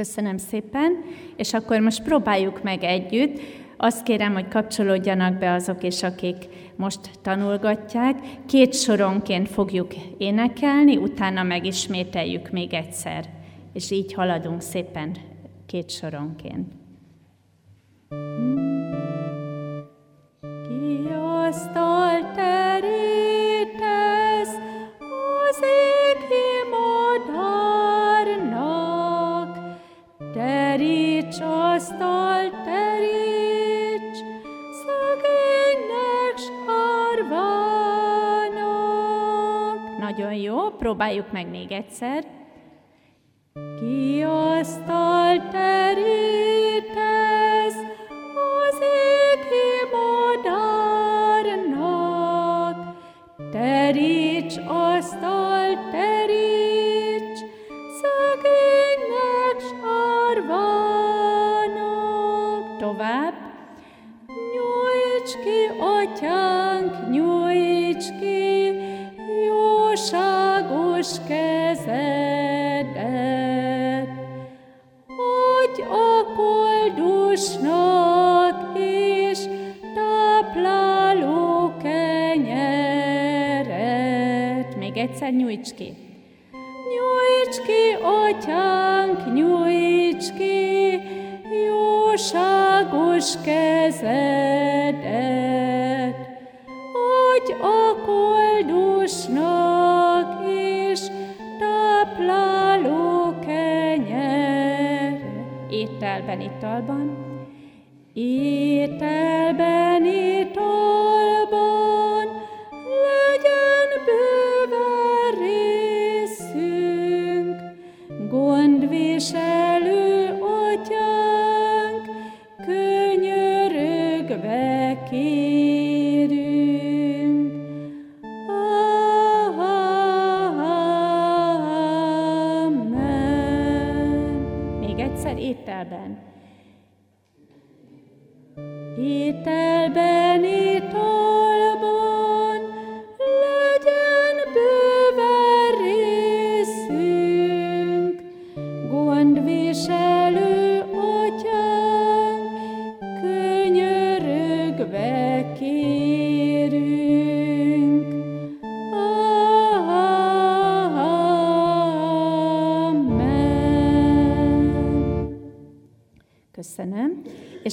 Köszönöm szépen, és akkor most próbáljuk meg együtt. Azt kérem, hogy kapcsolódjanak be azok is, akik most tanulgatják. Két soronként fogjuk énekelni, utána megismételjük még egyszer. És így haladunk szépen két soronként. Ki asztal terítesz az égi teríts asztal, teríts szegénynek sárvának. Nagyon jó, próbáljuk meg még egyszer. Ki asztal terítesz az égi madárnak, teríts asztal, Tovább. Nyújts ki, atyánk, nyújts ki, jóságos kezedet. Adj a koldusnak is tápláló kenyeret. Még egyszer nyújts ki. Nyújts ki, atyánk, nyújts ki, jóságos kezedet. Adj a koldusnak is tápláló kenyer. Ételben, italban. Ételben, italban egyszer ételben.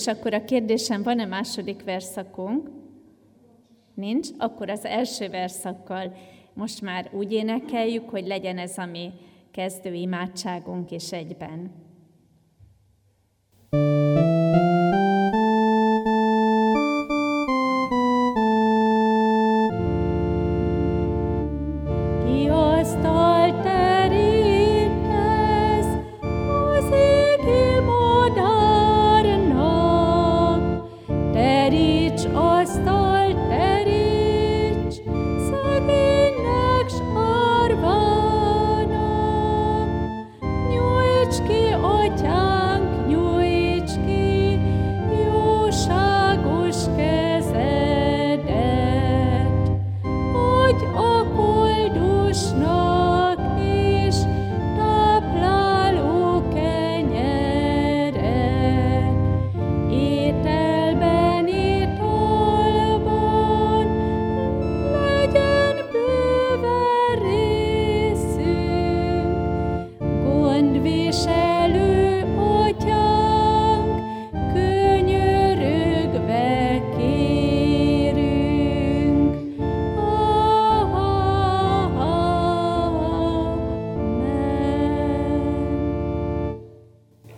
Akkor a kérdésem, van-e második verszakunk? Nincs? Akkor az első verszakkal most már úgy énekeljük, hogy legyen ez a mi kezdő imádságunk is egyben.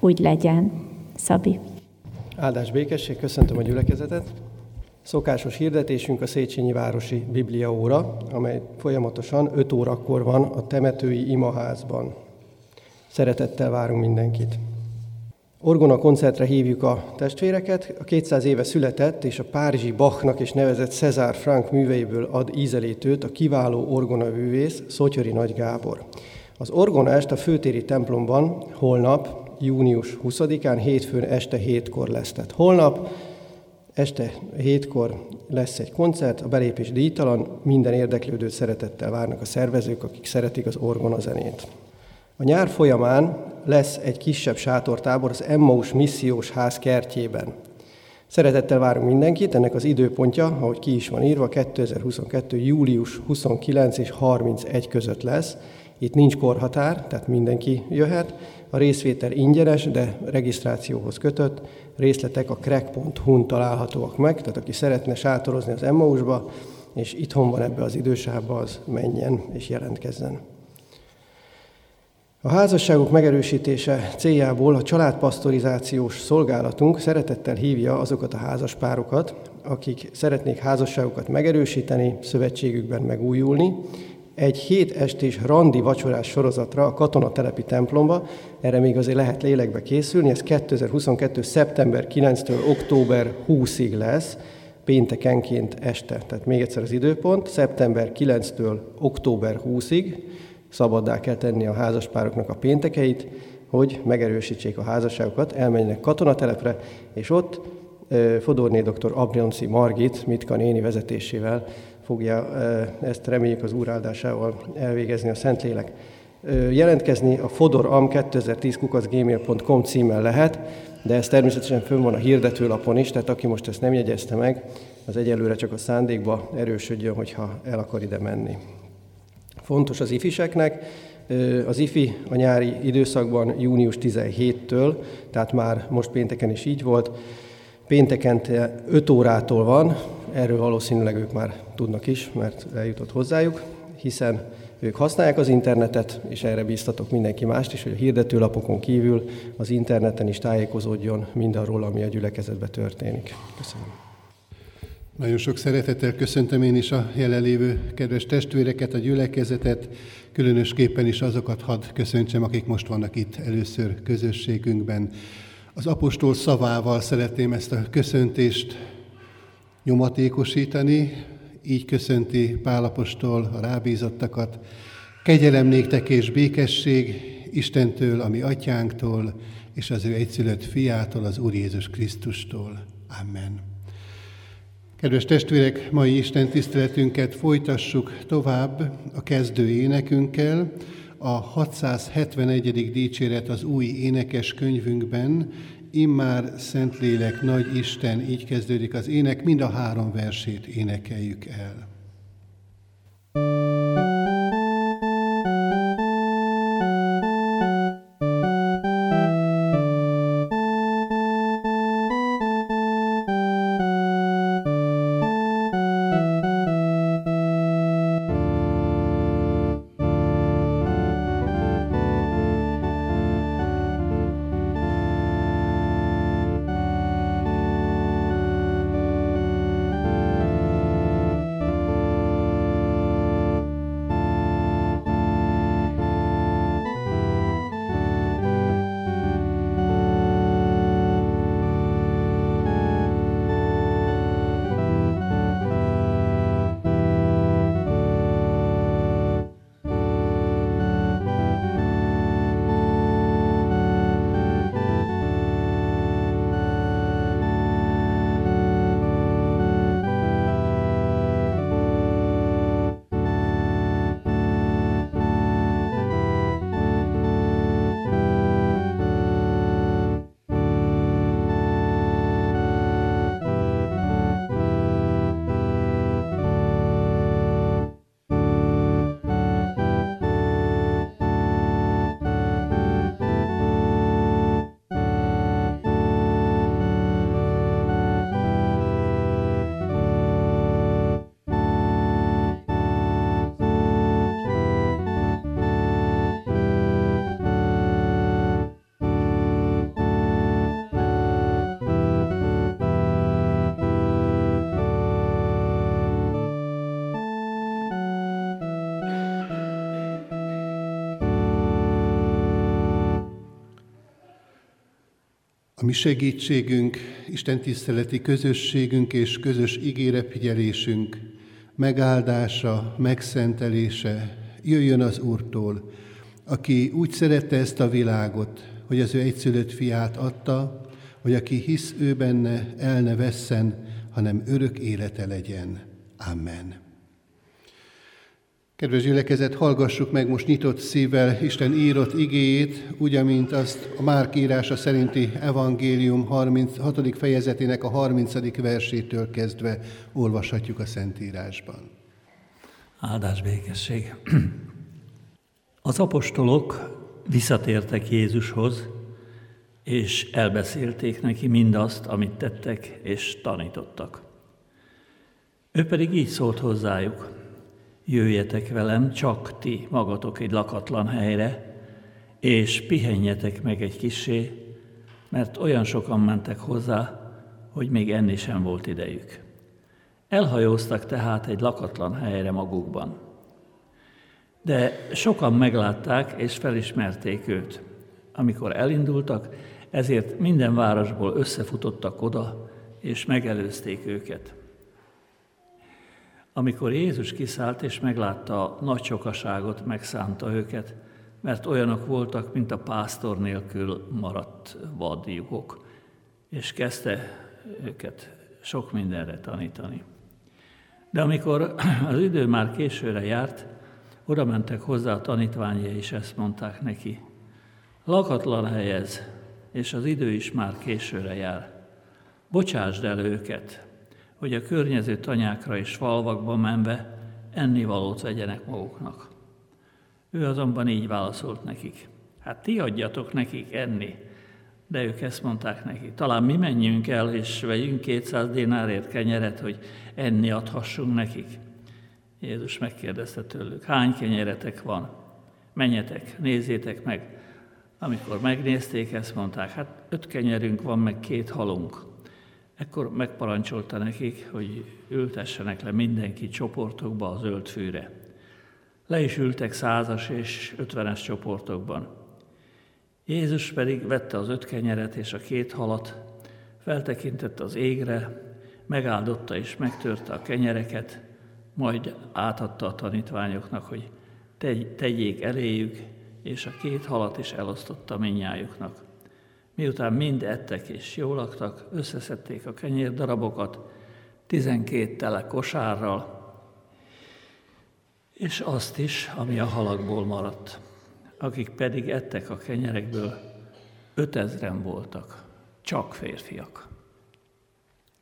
Úgy legyen, Szabi. Áldás békesség, köszöntöm a gyülekezetet. Szokásos hirdetésünk a Széchenyi Városi Biblia óra, amely folyamatosan 5 órakor van a temetői imaházban. Szeretettel várunk mindenkit. Orgona koncertre hívjuk a testvéreket. A 200 éve született és a Párizsi Bachnak és nevezett Cezár Frank műveiből ad ízelítőt a kiváló orgonavűvész Szotyori Nagy Gábor. Az orgonást a főtéri templomban holnap, június 20-án, hétfőn este hétkor lesz. Tehát holnap este hétkor lesz egy koncert, a belépés díjtalan, minden érdeklődőt szeretettel várnak a szervezők, akik szeretik az orgona zenét. A nyár folyamán lesz egy kisebb sátortábor az Emmaus missziós ház kertjében. Szeretettel várunk mindenkit, ennek az időpontja, ahogy ki is van írva, 2022. július 29 és 31 között lesz. Itt nincs korhatár, tehát mindenki jöhet. A részvétel ingyenes, de regisztrációhoz kötött. Részletek a crack.hu-n találhatóak meg, tehát aki szeretne sátorozni az Emmausba, és itthon van ebbe az idősávba, az menjen és jelentkezzen. A házasságok megerősítése céljából a családpasztorizációs szolgálatunk szeretettel hívja azokat a házaspárokat, akik szeretnék házasságukat megerősíteni, szövetségükben megújulni, egy hét estés randi vacsorás sorozatra a katonatelepi templomba, erre még azért lehet lélekbe készülni, ez 2022. szeptember 9-től október 20-ig lesz, péntekenként este. Tehát még egyszer az időpont, szeptember 9-től október 20-ig, szabaddá kell tenni a házaspároknak a péntekeit, hogy megerősítsék a házasságokat, elmenjenek katonatelepre, és ott Fodorné dr. Abrionci Margit, Mitka néni vezetésével fogja ezt reméljük az úr áldásával elvégezni a Szentlélek. Jelentkezni a fodoram 2010 kukacgmail.com címmel lehet, de ez természetesen fönn van a hirdetőlapon is, tehát aki most ezt nem jegyezte meg, az egyelőre csak a szándékba erősödjön, hogyha el akar ide menni. Fontos az ifiseknek, az IFI a nyári időszakban június 17-től, tehát már most pénteken is így volt, péntekente 5 órától van, erről valószínűleg ők már tudnak is, mert eljutott hozzájuk, hiszen ők használják az internetet, és erre bíztatok mindenki mást is, hogy a hirdetőlapokon kívül az interneten is tájékozódjon mindarról, ami a gyülekezetben történik. Köszönöm. Nagyon sok szeretettel köszöntöm én is a jelenlévő kedves testvéreket, a gyülekezetet, különösképpen is azokat hadd köszöntsem, akik most vannak itt először közösségünkben. Az apostol szavával szeretném ezt a köszöntést nyomatékosítani, így köszönti Pálapostól a rábízottakat. Kegyelem néktek és békesség Istentől, ami atyánktól, és az ő egyszülött fiától, az Úr Jézus Krisztustól. Amen. Kedves testvérek, mai Isten tiszteletünket folytassuk tovább a kezdő énekünkkel, a 671. dicséret az új énekes könyvünkben, Immár Szentlélek, Nagy Isten, így kezdődik az ének, mind a három versét énekeljük el. Mi segítségünk, Isten tiszteleti közösségünk és közös ígérefigyelésünk, megáldása, megszentelése jöjjön az Úrtól, aki úgy szerette ezt a világot, hogy az ő egyszülött fiát adta, hogy aki hisz ő benne, el ne vesszen, hanem örök élete legyen. Amen. Kedves gyülekezet, hallgassuk meg most nyitott szívvel Isten írott igéjét, úgy, amint azt a Márk írása szerinti evangélium 36. fejezetének a 30. versétől kezdve olvashatjuk a Szentírásban. Áldás békesség! Az apostolok visszatértek Jézushoz, és elbeszélték neki mindazt, amit tettek és tanítottak. Ő pedig így szólt hozzájuk, jöjjetek velem, csak ti magatok egy lakatlan helyre, és pihenjetek meg egy kisé, mert olyan sokan mentek hozzá, hogy még enni sem volt idejük. Elhajóztak tehát egy lakatlan helyre magukban. De sokan meglátták és felismerték őt. Amikor elindultak, ezért minden városból összefutottak oda, és megelőzték őket. Amikor Jézus kiszállt és meglátta a nagy sokaságot, megszánta őket, mert olyanok voltak, mint a pásztor nélkül maradt vadjukok, és kezdte őket sok mindenre tanítani. De amikor az idő már későre járt, oda mentek hozzá a tanítványai, és ezt mondták neki. Lakatlan helyez, és az idő is már későre jár. Bocsásd el őket, hogy a környező tanyákra és falvakba menve ennivalót vegyenek maguknak. Ő azonban így válaszolt nekik. Hát ti adjatok nekik enni. De ők ezt mondták neki. Talán mi menjünk el, és vegyünk 200 dinárért kenyeret, hogy enni adhassunk nekik. Jézus megkérdezte tőlük, hány kenyeretek van? Menjetek, nézzétek meg. Amikor megnézték, ezt mondták, hát öt kenyerünk van, meg két halunk. Ekkor megparancsolta nekik, hogy ültessenek le mindenki csoportokba a zöld fűre. Le is ültek százas és ötvenes csoportokban. Jézus pedig vette az öt kenyeret és a két halat, feltekintett az égre, megáldotta és megtörte a kenyereket, majd átadta a tanítványoknak, hogy tegyék eléjük, és a két halat is elosztotta minnyájuknak. Miután mind ettek és jól laktak, összeszedték a kenyér darabokat, tizenkét tele kosárral, és azt is, ami a halakból maradt. Akik pedig ettek a kenyerekből, ötezren voltak, csak férfiak.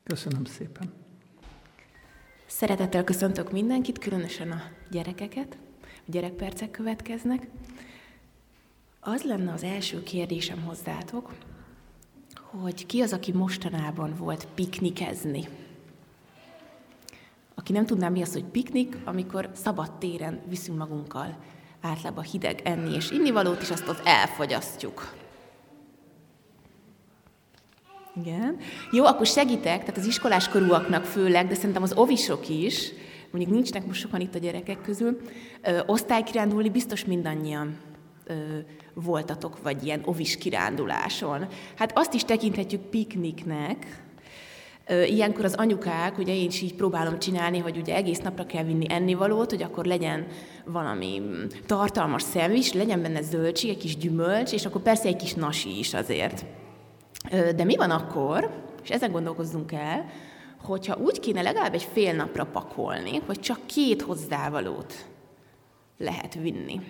Köszönöm szépen! Szeretettel köszöntök mindenkit, különösen a gyerekeket. A gyerekpercek következnek. Az lenne az első kérdésem hozzátok, hogy ki az, aki mostanában volt piknikezni? Aki nem tudná, mi az, hogy piknik, amikor szabad téren viszünk magunkkal általában hideg enni és innivalót, és azt ott elfogyasztjuk. Igen. Jó, akkor segítek, tehát az iskolás korúaknak főleg, de szerintem az ovisok is, mondjuk nincsnek most sokan itt a gyerekek közül, ö, osztálykirándulni biztos mindannyian voltatok, vagy ilyen ovis kiránduláson. Hát azt is tekinthetjük pikniknek, Ilyenkor az anyukák, ugye én is így próbálom csinálni, hogy ugye egész napra kell vinni ennivalót, hogy akkor legyen valami tartalmas szemvis, legyen benne zöldség, egy kis gyümölcs, és akkor persze egy kis nasi is azért. De mi van akkor, és ezen gondolkozzunk el, hogyha úgy kéne legalább egy fél napra pakolni, hogy csak két hozzávalót lehet vinni.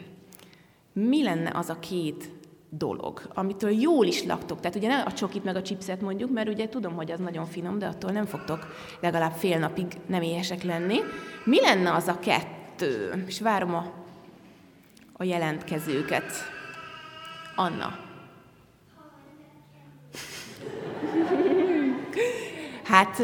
Mi lenne az a két dolog, amitől jól is laktok. Tehát ugye ne a csokit meg a chipset mondjuk, mert ugye tudom, hogy az nagyon finom, de attól nem fogtok legalább fél napig nem éhesek lenni. Mi lenne az a kettő? És várom a, a jelentkezőket. Anna. Hát,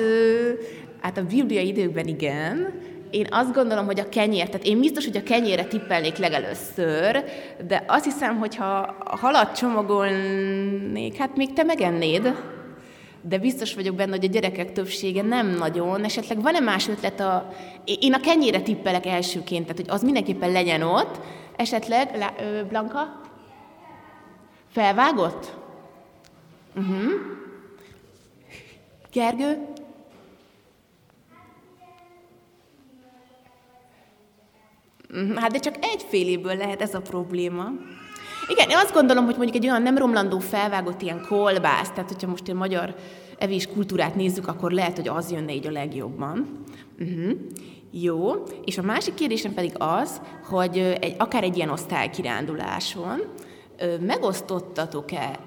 hát a Biblia időkben igen, én azt gondolom, hogy a kenyér, tehát én biztos, hogy a kenyére tippelnék legelőször, de azt hiszem, hogy ha halat csomagolnék, hát még te megennéd, de biztos vagyok benne, hogy a gyerekek többsége nem nagyon. Esetleg van-e más ötlet a... Én a kenyére tippelek elsőként, tehát hogy az mindenképpen legyen ott. Esetleg, lá, ö, Blanka? Felvágott? Uh-huh. Gergő? Hát de csak egy féléből lehet ez a probléma. Igen, én azt gondolom, hogy mondjuk egy olyan nem romlandó felvágott ilyen kolbász, tehát hogyha most a magyar evés kultúrát nézzük, akkor lehet, hogy az jönne így a legjobban. Uh-huh. Jó, és a másik kérdésem pedig az, hogy egy, akár egy ilyen osztálykiránduláson megosztottatok-e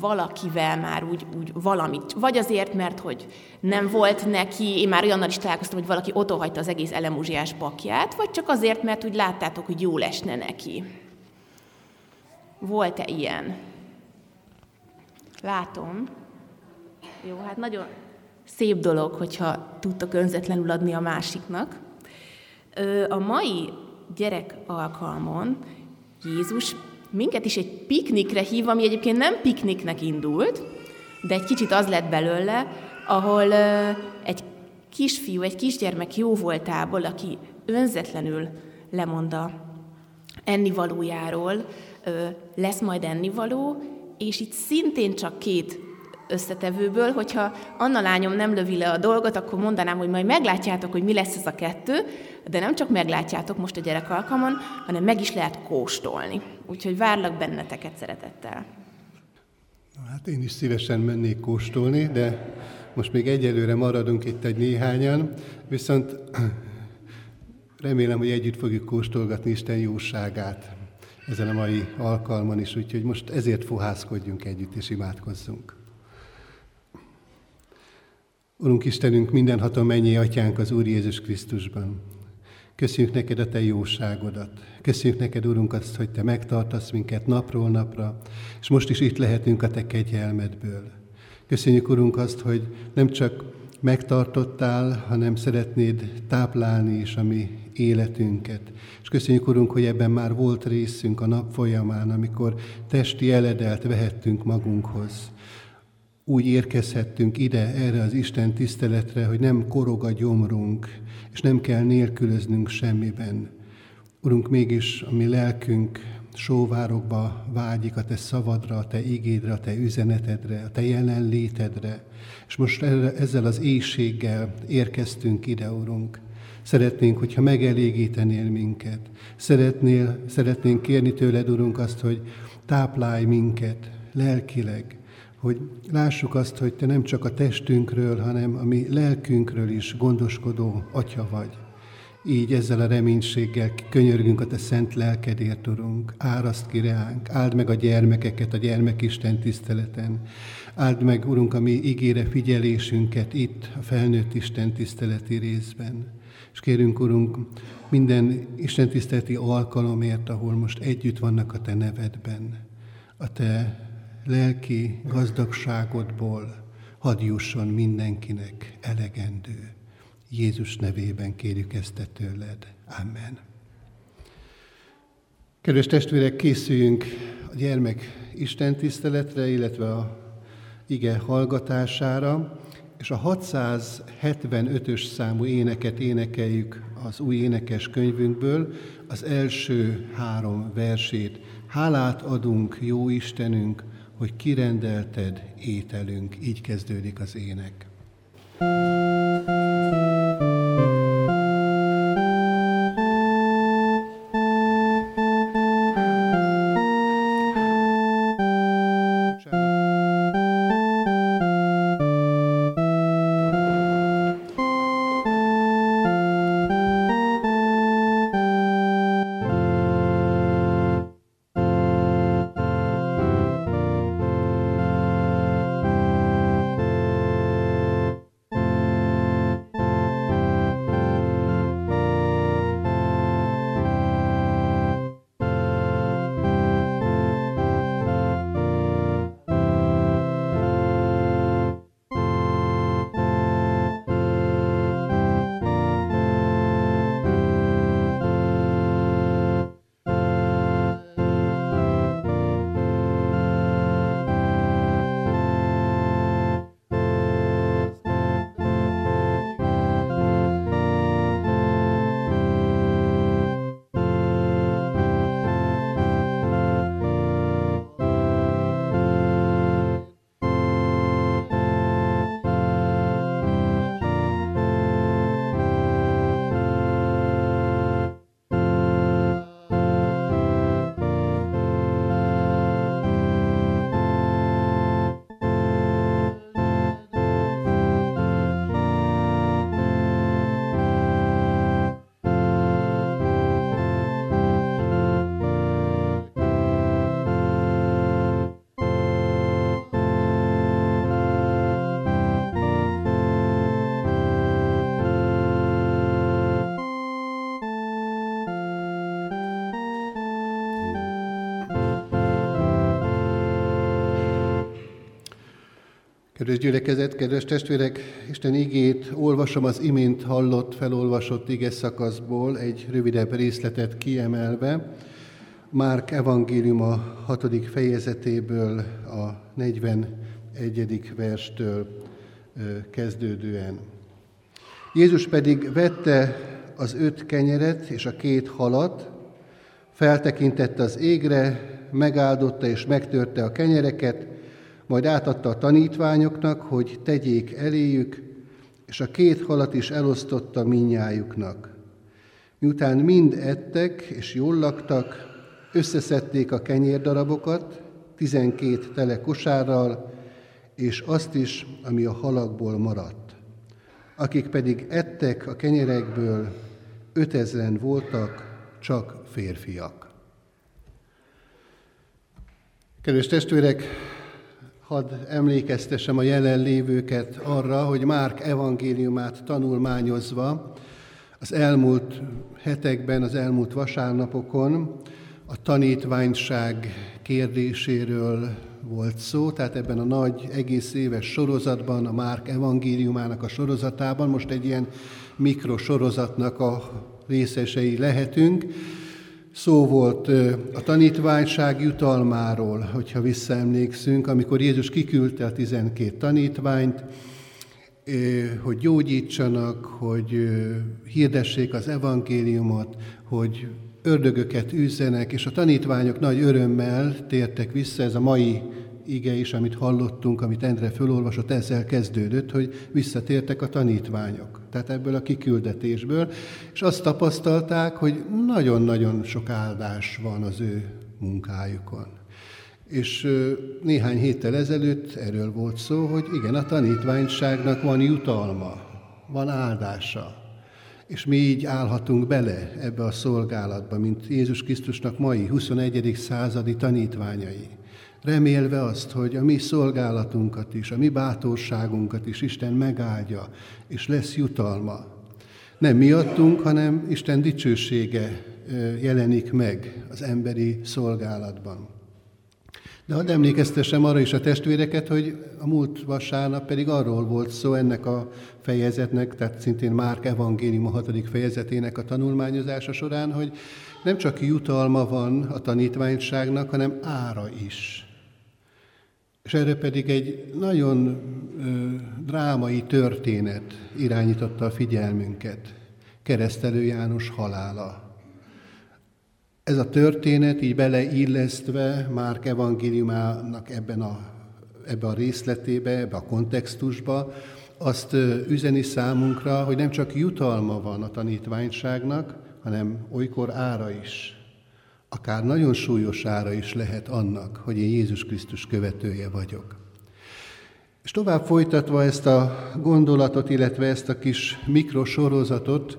valakivel már úgy, úgy valamit, vagy azért, mert hogy nem volt neki, én már olyannal is találkoztam, hogy valaki otthagyta az egész elemuzsiás pakját, vagy csak azért, mert úgy láttátok, hogy jól esne neki. Volt-e ilyen? Látom. Jó, hát nagyon szép dolog, hogyha tudtok önzetlenül adni a másiknak. A mai gyerek alkalmon Jézus minket is egy piknikre hív, ami egyébként nem pikniknek indult, de egy kicsit az lett belőle, ahol egy kisfiú, egy kisgyermek jó voltából, aki önzetlenül lemond a ennivalójáról, lesz majd ennivaló, és itt szintén csak két összetevőből, hogyha Anna lányom nem lövi le a dolgot, akkor mondanám, hogy majd meglátjátok, hogy mi lesz ez a kettő, de nem csak meglátjátok most a gyerek alkalmon, hanem meg is lehet kóstolni. Úgyhogy várlak benneteket szeretettel. Hát én is szívesen mennék kóstolni, de most még egyelőre maradunk itt egy néhányan, viszont remélem, hogy együtt fogjuk kóstolgatni Isten jóságát ezen a mai alkalman is, úgyhogy most ezért fohászkodjunk együtt és imádkozzunk. Urunk Istenünk, mindenhatom mennyi atyánk az Úr Jézus Krisztusban. Köszönjük neked a te jóságodat. Köszönjük neked, Urunk, azt, hogy te megtartasz minket napról napra, és most is itt lehetünk a te kegyelmedből. Köszönjük, Urunk, azt, hogy nem csak megtartottál, hanem szeretnéd táplálni is a mi életünket. És köszönjük, Urunk, hogy ebben már volt részünk a nap folyamán, amikor testi eledelt vehettünk magunkhoz úgy érkezhettünk ide, erre az Isten tiszteletre, hogy nem korog a gyomrunk, és nem kell nélkülöznünk semmiben. Urunk, mégis a mi lelkünk sóvárokba vágyik a Te szavadra, a Te igédre, a Te üzenetedre, a Te jelenlétedre. És most ezzel az éjséggel érkeztünk ide, Urunk. Szeretnénk, hogyha megelégítenél minket. Szeretnél, szeretnénk kérni tőled, Urunk, azt, hogy táplálj minket lelkileg, hogy lássuk azt, hogy Te nem csak a testünkről, hanem a mi lelkünkről is gondoskodó Atya vagy. Így ezzel a reménységgel könyörgünk a Te szent lelkedért, Urunk. Áraszt ki reánk, áld meg a gyermekeket a gyermekisten tiszteleten. Áld meg, Urunk, a mi ígére figyelésünket itt, a felnőtt Isten tiszteleti részben. És kérünk, Urunk, minden Isten tiszteleti alkalomért, ahol most együtt vannak a Te nevedben, a Te lelki gazdagságodból hadd jusson mindenkinek elegendő. Jézus nevében kérjük ezt tőled. Amen. Kedves testvérek, készüljünk a gyermek Isten tiszteletre, illetve a ige hallgatására, és a 675-ös számú éneket énekeljük az új énekes könyvünkből, az első három versét. Hálát adunk, jó Istenünk, hogy kirendelted ételünk. Így kezdődik az ének. thank Kedves gyülekezet, kedves testvérek, Isten igét olvasom az imént hallott, felolvasott ige szakaszból egy rövidebb részletet kiemelve. Márk evangélium a hatodik fejezetéből a 41. verstől kezdődően. Jézus pedig vette az öt kenyeret és a két halat, feltekintette az égre, megáldotta és megtörte a kenyereket, majd átadta a tanítványoknak, hogy tegyék eléjük, és a két halat is elosztotta minnyájuknak. Miután mind ettek és jól laktak, összeszedték a kenyérdarabokat, tizenkét tele kosárral, és azt is, ami a halakból maradt. Akik pedig ettek a kenyerekből, ötezren voltak, csak férfiak. Kedves testvérek, hadd emlékeztessem a jelenlévőket arra, hogy Márk evangéliumát tanulmányozva az elmúlt hetekben, az elmúlt vasárnapokon a tanítványság kérdéséről volt szó, tehát ebben a nagy egész éves sorozatban, a Márk evangéliumának a sorozatában, most egy ilyen mikrosorozatnak a részesei lehetünk. Szó volt a tanítványság jutalmáról, hogyha visszaemlékszünk, amikor Jézus kiküldte a tizenkét tanítványt, hogy gyógyítsanak, hogy hirdessék az evangéliumot, hogy ördögöket üzzenek, és a tanítványok nagy örömmel tértek vissza, ez a mai ige is, amit hallottunk, amit Endre fölolvasott, ezzel kezdődött, hogy visszatértek a tanítványok. Tehát ebből a kiküldetésből, és azt tapasztalták, hogy nagyon-nagyon sok áldás van az ő munkájukon. És néhány héttel ezelőtt erről volt szó, hogy igen, a tanítványságnak van jutalma, van áldása. És mi így állhatunk bele ebbe a szolgálatba, mint Jézus Krisztusnak mai 21. századi tanítványai remélve azt, hogy a mi szolgálatunkat is, a mi bátorságunkat is Isten megáldja, és lesz jutalma. Nem miattunk, hanem Isten dicsősége jelenik meg az emberi szolgálatban. De hadd emlékeztessem arra is a testvéreket, hogy a múlt vasárnap pedig arról volt szó ennek a fejezetnek, tehát szintén Márk evangélium a hatodik fejezetének a tanulmányozása során, hogy nem csak jutalma van a tanítványságnak, hanem ára is. És erre pedig egy nagyon drámai történet irányította a figyelmünket, keresztelő János halála. Ez a történet így beleillesztve Márk evangéliumának ebben a, ebbe a részletébe, ebbe a kontextusba, azt üzeni számunkra, hogy nem csak jutalma van a tanítványságnak, hanem olykor ára is akár nagyon súlyos ára is lehet annak, hogy én Jézus Krisztus követője vagyok. És tovább folytatva ezt a gondolatot, illetve ezt a kis mikrosorozatot,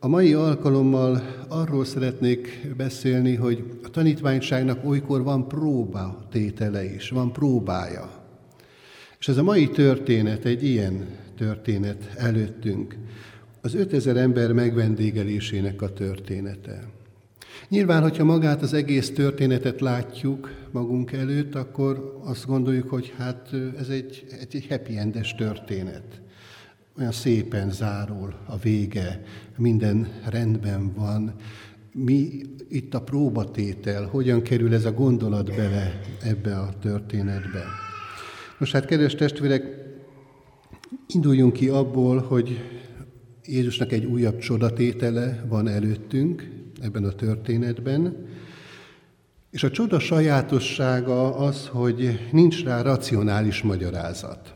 a mai alkalommal arról szeretnék beszélni, hogy a tanítványságnak olykor van próba tétele is, van próbája. És ez a mai történet egy ilyen történet előttünk. Az 5000 ember megvendégelésének a története. Nyilván, hogyha magát az egész történetet látjuk magunk előtt, akkor azt gondoljuk, hogy hát ez egy, egy happy endes történet. Olyan szépen zárul a vége, minden rendben van. Mi itt a próbatétel, hogyan kerül ez a gondolat bele ebbe a történetbe. Most hát, kedves testvérek, induljunk ki abból, hogy Jézusnak egy újabb csodatétele van előttünk, ebben a történetben. És a csoda sajátossága az, hogy nincs rá racionális magyarázat.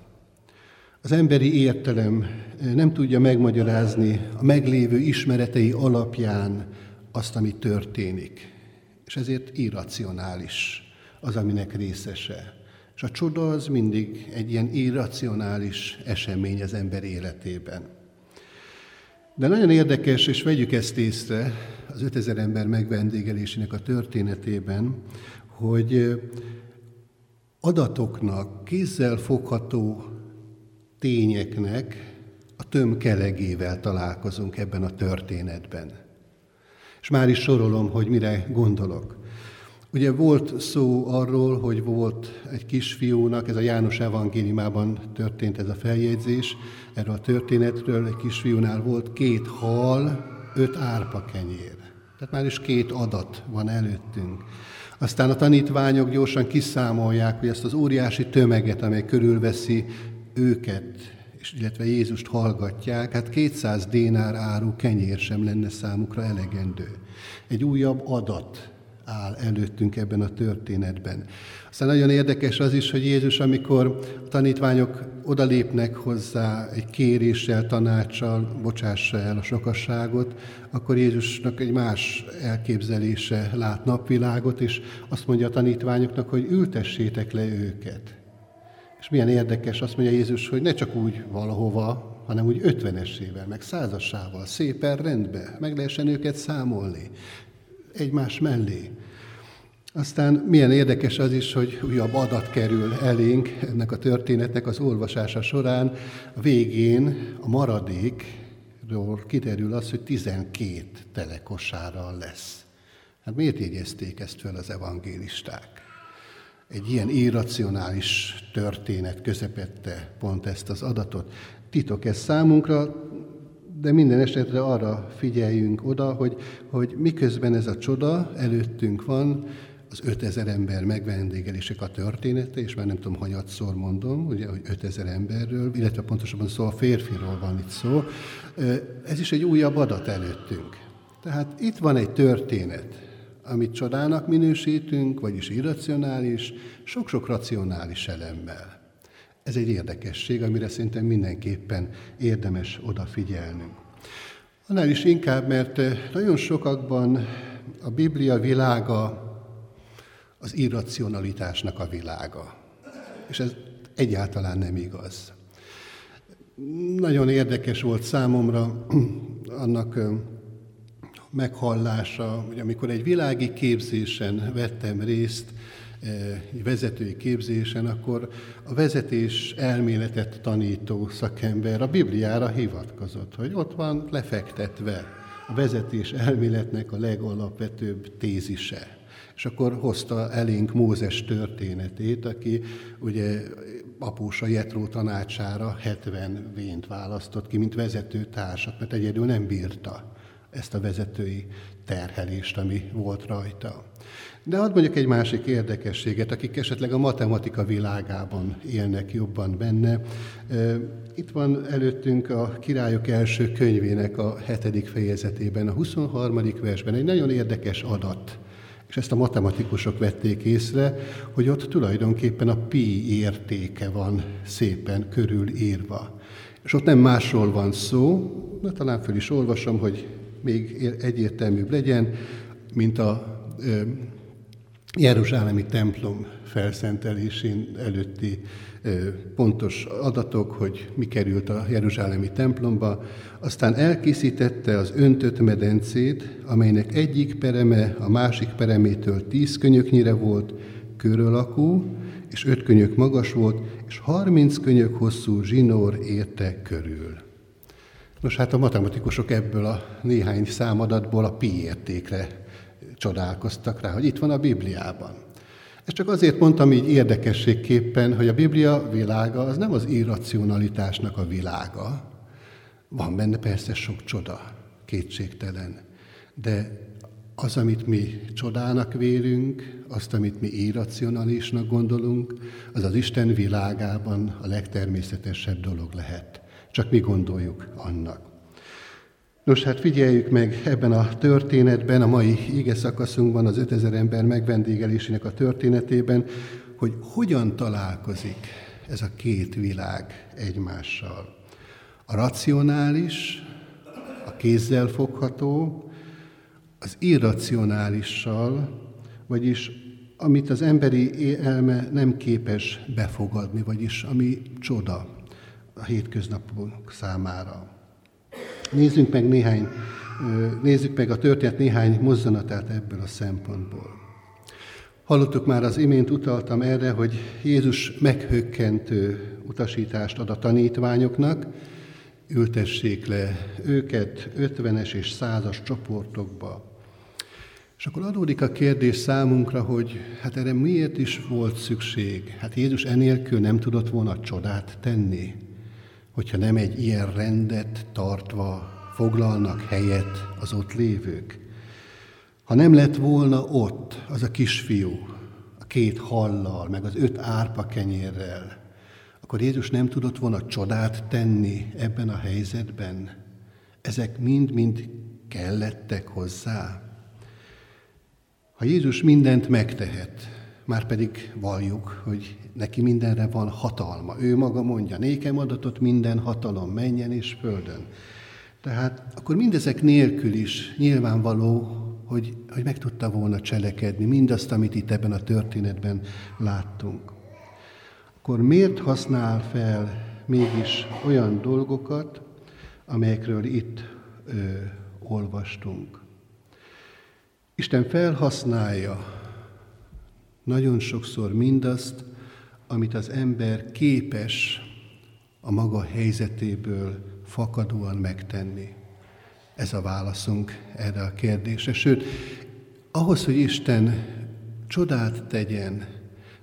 Az emberi értelem nem tudja megmagyarázni a meglévő ismeretei alapján azt, ami történik. És ezért irracionális az, aminek részese. És a csoda az mindig egy ilyen irracionális esemény az ember életében. De nagyon érdekes, és vegyük ezt észre az 5000 ember megvendégelésének a történetében, hogy adatoknak, kézzel fogható tényeknek a tömkelegével találkozunk ebben a történetben. És már is sorolom, hogy mire gondolok. Ugye volt szó arról, hogy volt egy kisfiúnak, ez a János evangéliumában történt ez a feljegyzés, erről a történetről, egy kisfiúnál volt két hal, öt árpa kenyér. Tehát már is két adat van előttünk. Aztán a tanítványok gyorsan kiszámolják, hogy ezt az óriási tömeget, amely körülveszi őket, és illetve Jézust hallgatják, hát 200 dénár áru kenyér sem lenne számukra elegendő. Egy újabb adat áll előttünk ebben a történetben. Aztán nagyon érdekes az is, hogy Jézus, amikor a tanítványok odalépnek hozzá egy kéréssel, tanácssal, bocsássa el a sokasságot, akkor Jézusnak egy más elképzelése lát napvilágot, és azt mondja a tanítványoknak, hogy ültessétek le őket. És milyen érdekes, azt mondja Jézus, hogy ne csak úgy valahova, hanem úgy ötvenesével, meg százasával, szépen rendbe, meg lehessen őket számolni egymás mellé. Aztán milyen érdekes az is, hogy újabb adat kerül elénk ennek a történetnek az olvasása során. A végén a maradékról kiderül az, hogy 12 telekosárral lesz. Hát miért jegyezték ezt fel az evangélisták? Egy ilyen irracionális történet közepette pont ezt az adatot. Titok ez számunkra, de minden esetre arra figyeljünk oda, hogy, hogy miközben ez a csoda előttünk van, az 5000 ember megvendégelések a története, és már nem tudom, hanyatszor mondom, ugye, hogy 5000 emberről, illetve pontosabban szó a férfiról van itt szó. Ez is egy újabb adat előttünk. Tehát itt van egy történet, amit csodának minősítünk, vagyis irracionális, sok-sok racionális elemmel. Ez egy érdekesség, amire szerintem mindenképpen érdemes odafigyelnünk. Annál is inkább, mert nagyon sokakban a Biblia világa az irracionalitásnak a világa. És ez egyáltalán nem igaz. Nagyon érdekes volt számomra annak meghallása, hogy amikor egy világi képzésen vettem részt, egy vezetői képzésen, akkor a vezetés elméletet tanító szakember a Bibliára hivatkozott, hogy ott van lefektetve a vezetés elméletnek a legalapvetőbb tézise. És akkor hozta elénk Mózes történetét, aki ugye apósa Jetró tanácsára 70 vént választott ki, mint vezető társat, mert egyedül nem bírta ezt a vezetői terhelést, ami volt rajta. De hadd mondjuk egy másik érdekességet, akik esetleg a matematika világában élnek jobban benne. Itt van előttünk a Királyok első könyvének a hetedik fejezetében, a 23. versben egy nagyon érdekes adat, és ezt a matematikusok vették észre, hogy ott tulajdonképpen a pi értéke van szépen körülírva. És ott nem másról van szó, de talán föl is olvasom, hogy még egyértelműbb legyen, mint a Jeruzsálemi templom felszentelésén előtti pontos adatok, hogy mi került a Jeruzsálemi templomba, aztán elkészítette az öntött medencét, amelynek egyik pereme a másik peremétől tíz könyöknyire volt, körölakú, és öt könyök magas volt, és harminc könyök hosszú zsinór érte körül. Nos, hát a matematikusok ebből a néhány számadatból a pi értékre csodálkoztak rá, hogy itt van a Bibliában. Ezt csak azért mondtam így érdekességképpen, hogy a Biblia világa az nem az irracionalitásnak a világa. Van benne persze sok csoda, kétségtelen. De az, amit mi csodának vélünk, azt, amit mi irracionalisnak gondolunk, az az Isten világában a legtermészetesebb dolog lehet. Csak mi gondoljuk annak. Nos, hát figyeljük meg ebben a történetben, a mai ige szakaszunkban, az 5000 ember megvendégelésének a történetében, hogy hogyan találkozik ez a két világ egymással. A racionális, a kézzel fogható, az irracionálissal, vagyis amit az emberi elme nem képes befogadni, vagyis ami csoda a hétköznapok számára. Nézzünk meg néhány, nézzük meg a történet néhány mozzanatát ebből a szempontból. Hallottuk már az imént, utaltam erre, hogy Jézus meghökkentő utasítást ad a tanítványoknak, ültessék le őket ötvenes és százas csoportokba. És akkor adódik a kérdés számunkra, hogy hát erre miért is volt szükség? Hát Jézus enélkül nem tudott volna csodát tenni, hogyha nem egy ilyen rendet tartva foglalnak helyet az ott lévők. Ha nem lett volna ott az a kisfiú, a két hallal, meg az öt árpa kenyérrel, akkor Jézus nem tudott volna csodát tenni ebben a helyzetben. Ezek mind-mind kellettek hozzá. Ha Jézus mindent megtehet, már pedig valljuk, hogy neki mindenre van hatalma. Ő maga mondja, nékem adatot minden hatalom, menjen és földön. Tehát akkor mindezek nélkül is nyilvánvaló, hogy, hogy meg tudta volna cselekedni mindazt, amit itt ebben a történetben láttunk. Akkor miért használ fel mégis olyan dolgokat, amelyekről itt ö, olvastunk? Isten felhasználja nagyon sokszor mindazt, amit az ember képes a maga helyzetéből fakadóan megtenni. Ez a válaszunk erre a kérdésre. Sőt, ahhoz, hogy Isten csodát tegyen,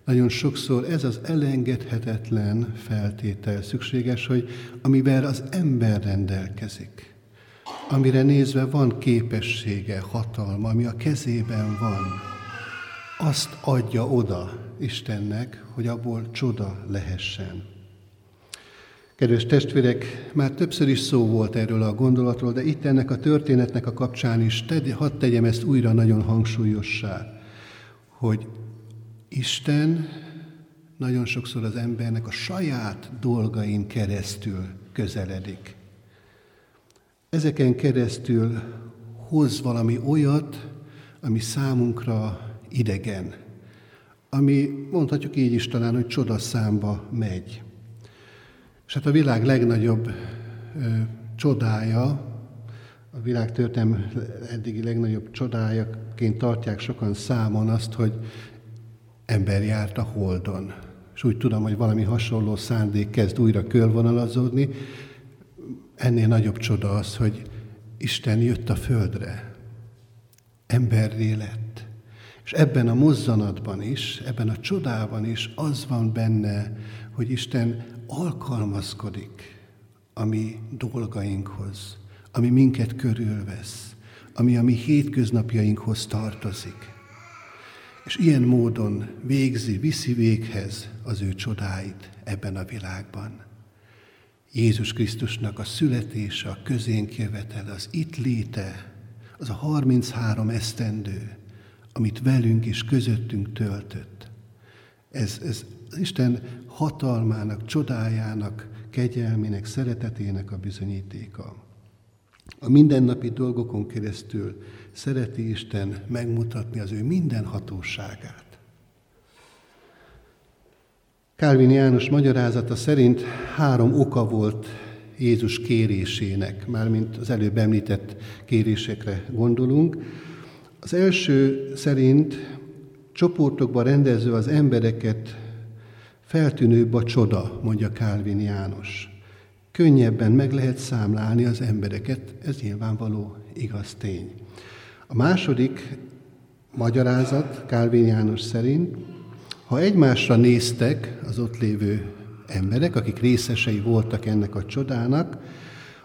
nagyon sokszor ez az elengedhetetlen feltétel szükséges, hogy amivel az ember rendelkezik amire nézve van képessége, hatalma, ami a kezében van, azt adja oda Istennek, hogy abból csoda lehessen. Kedves testvérek, már többször is szó volt erről a gondolatról, de itt ennek a történetnek a kapcsán is, tegy, hadd tegyem ezt újra nagyon hangsúlyossá, hogy Isten nagyon sokszor az embernek a saját dolgain keresztül közeledik ezeken keresztül hoz valami olyat, ami számunkra idegen, ami mondhatjuk így is talán, hogy csodaszámba megy. És hát a világ legnagyobb ö, csodája, a világ történelem eddigi legnagyobb csodájaként tartják sokan számon azt, hogy ember járt a Holdon. És úgy tudom, hogy valami hasonló szándék kezd újra körvonalazódni, Ennél nagyobb csoda az, hogy Isten jött a földre, emberré lett. És ebben a mozzanatban is, ebben a csodában is az van benne, hogy Isten alkalmazkodik a mi dolgainkhoz, ami minket körülvesz, ami a mi hétköznapjainkhoz tartozik. És ilyen módon végzi, viszi véghez az ő csodáit ebben a világban. Jézus Krisztusnak a születése, a közénk jövetele, az itt léte, az a 33 esztendő, amit velünk és közöttünk töltött. Ez, ez Isten hatalmának, csodájának, kegyelmének, szeretetének a bizonyítéka. A mindennapi dolgokon keresztül szereti Isten megmutatni az ő minden hatóságát. Kálvin János magyarázata szerint három oka volt Jézus kérésének, mármint az előbb említett kérésekre gondolunk. Az első szerint csoportokba rendező az embereket feltűnőbb a csoda, mondja Kálvin János. Könnyebben meg lehet számlálni az embereket, ez nyilvánvaló igaz tény. A második magyarázat Kálvin János szerint ha egymásra néztek az ott lévő emberek, akik részesei voltak ennek a csodának,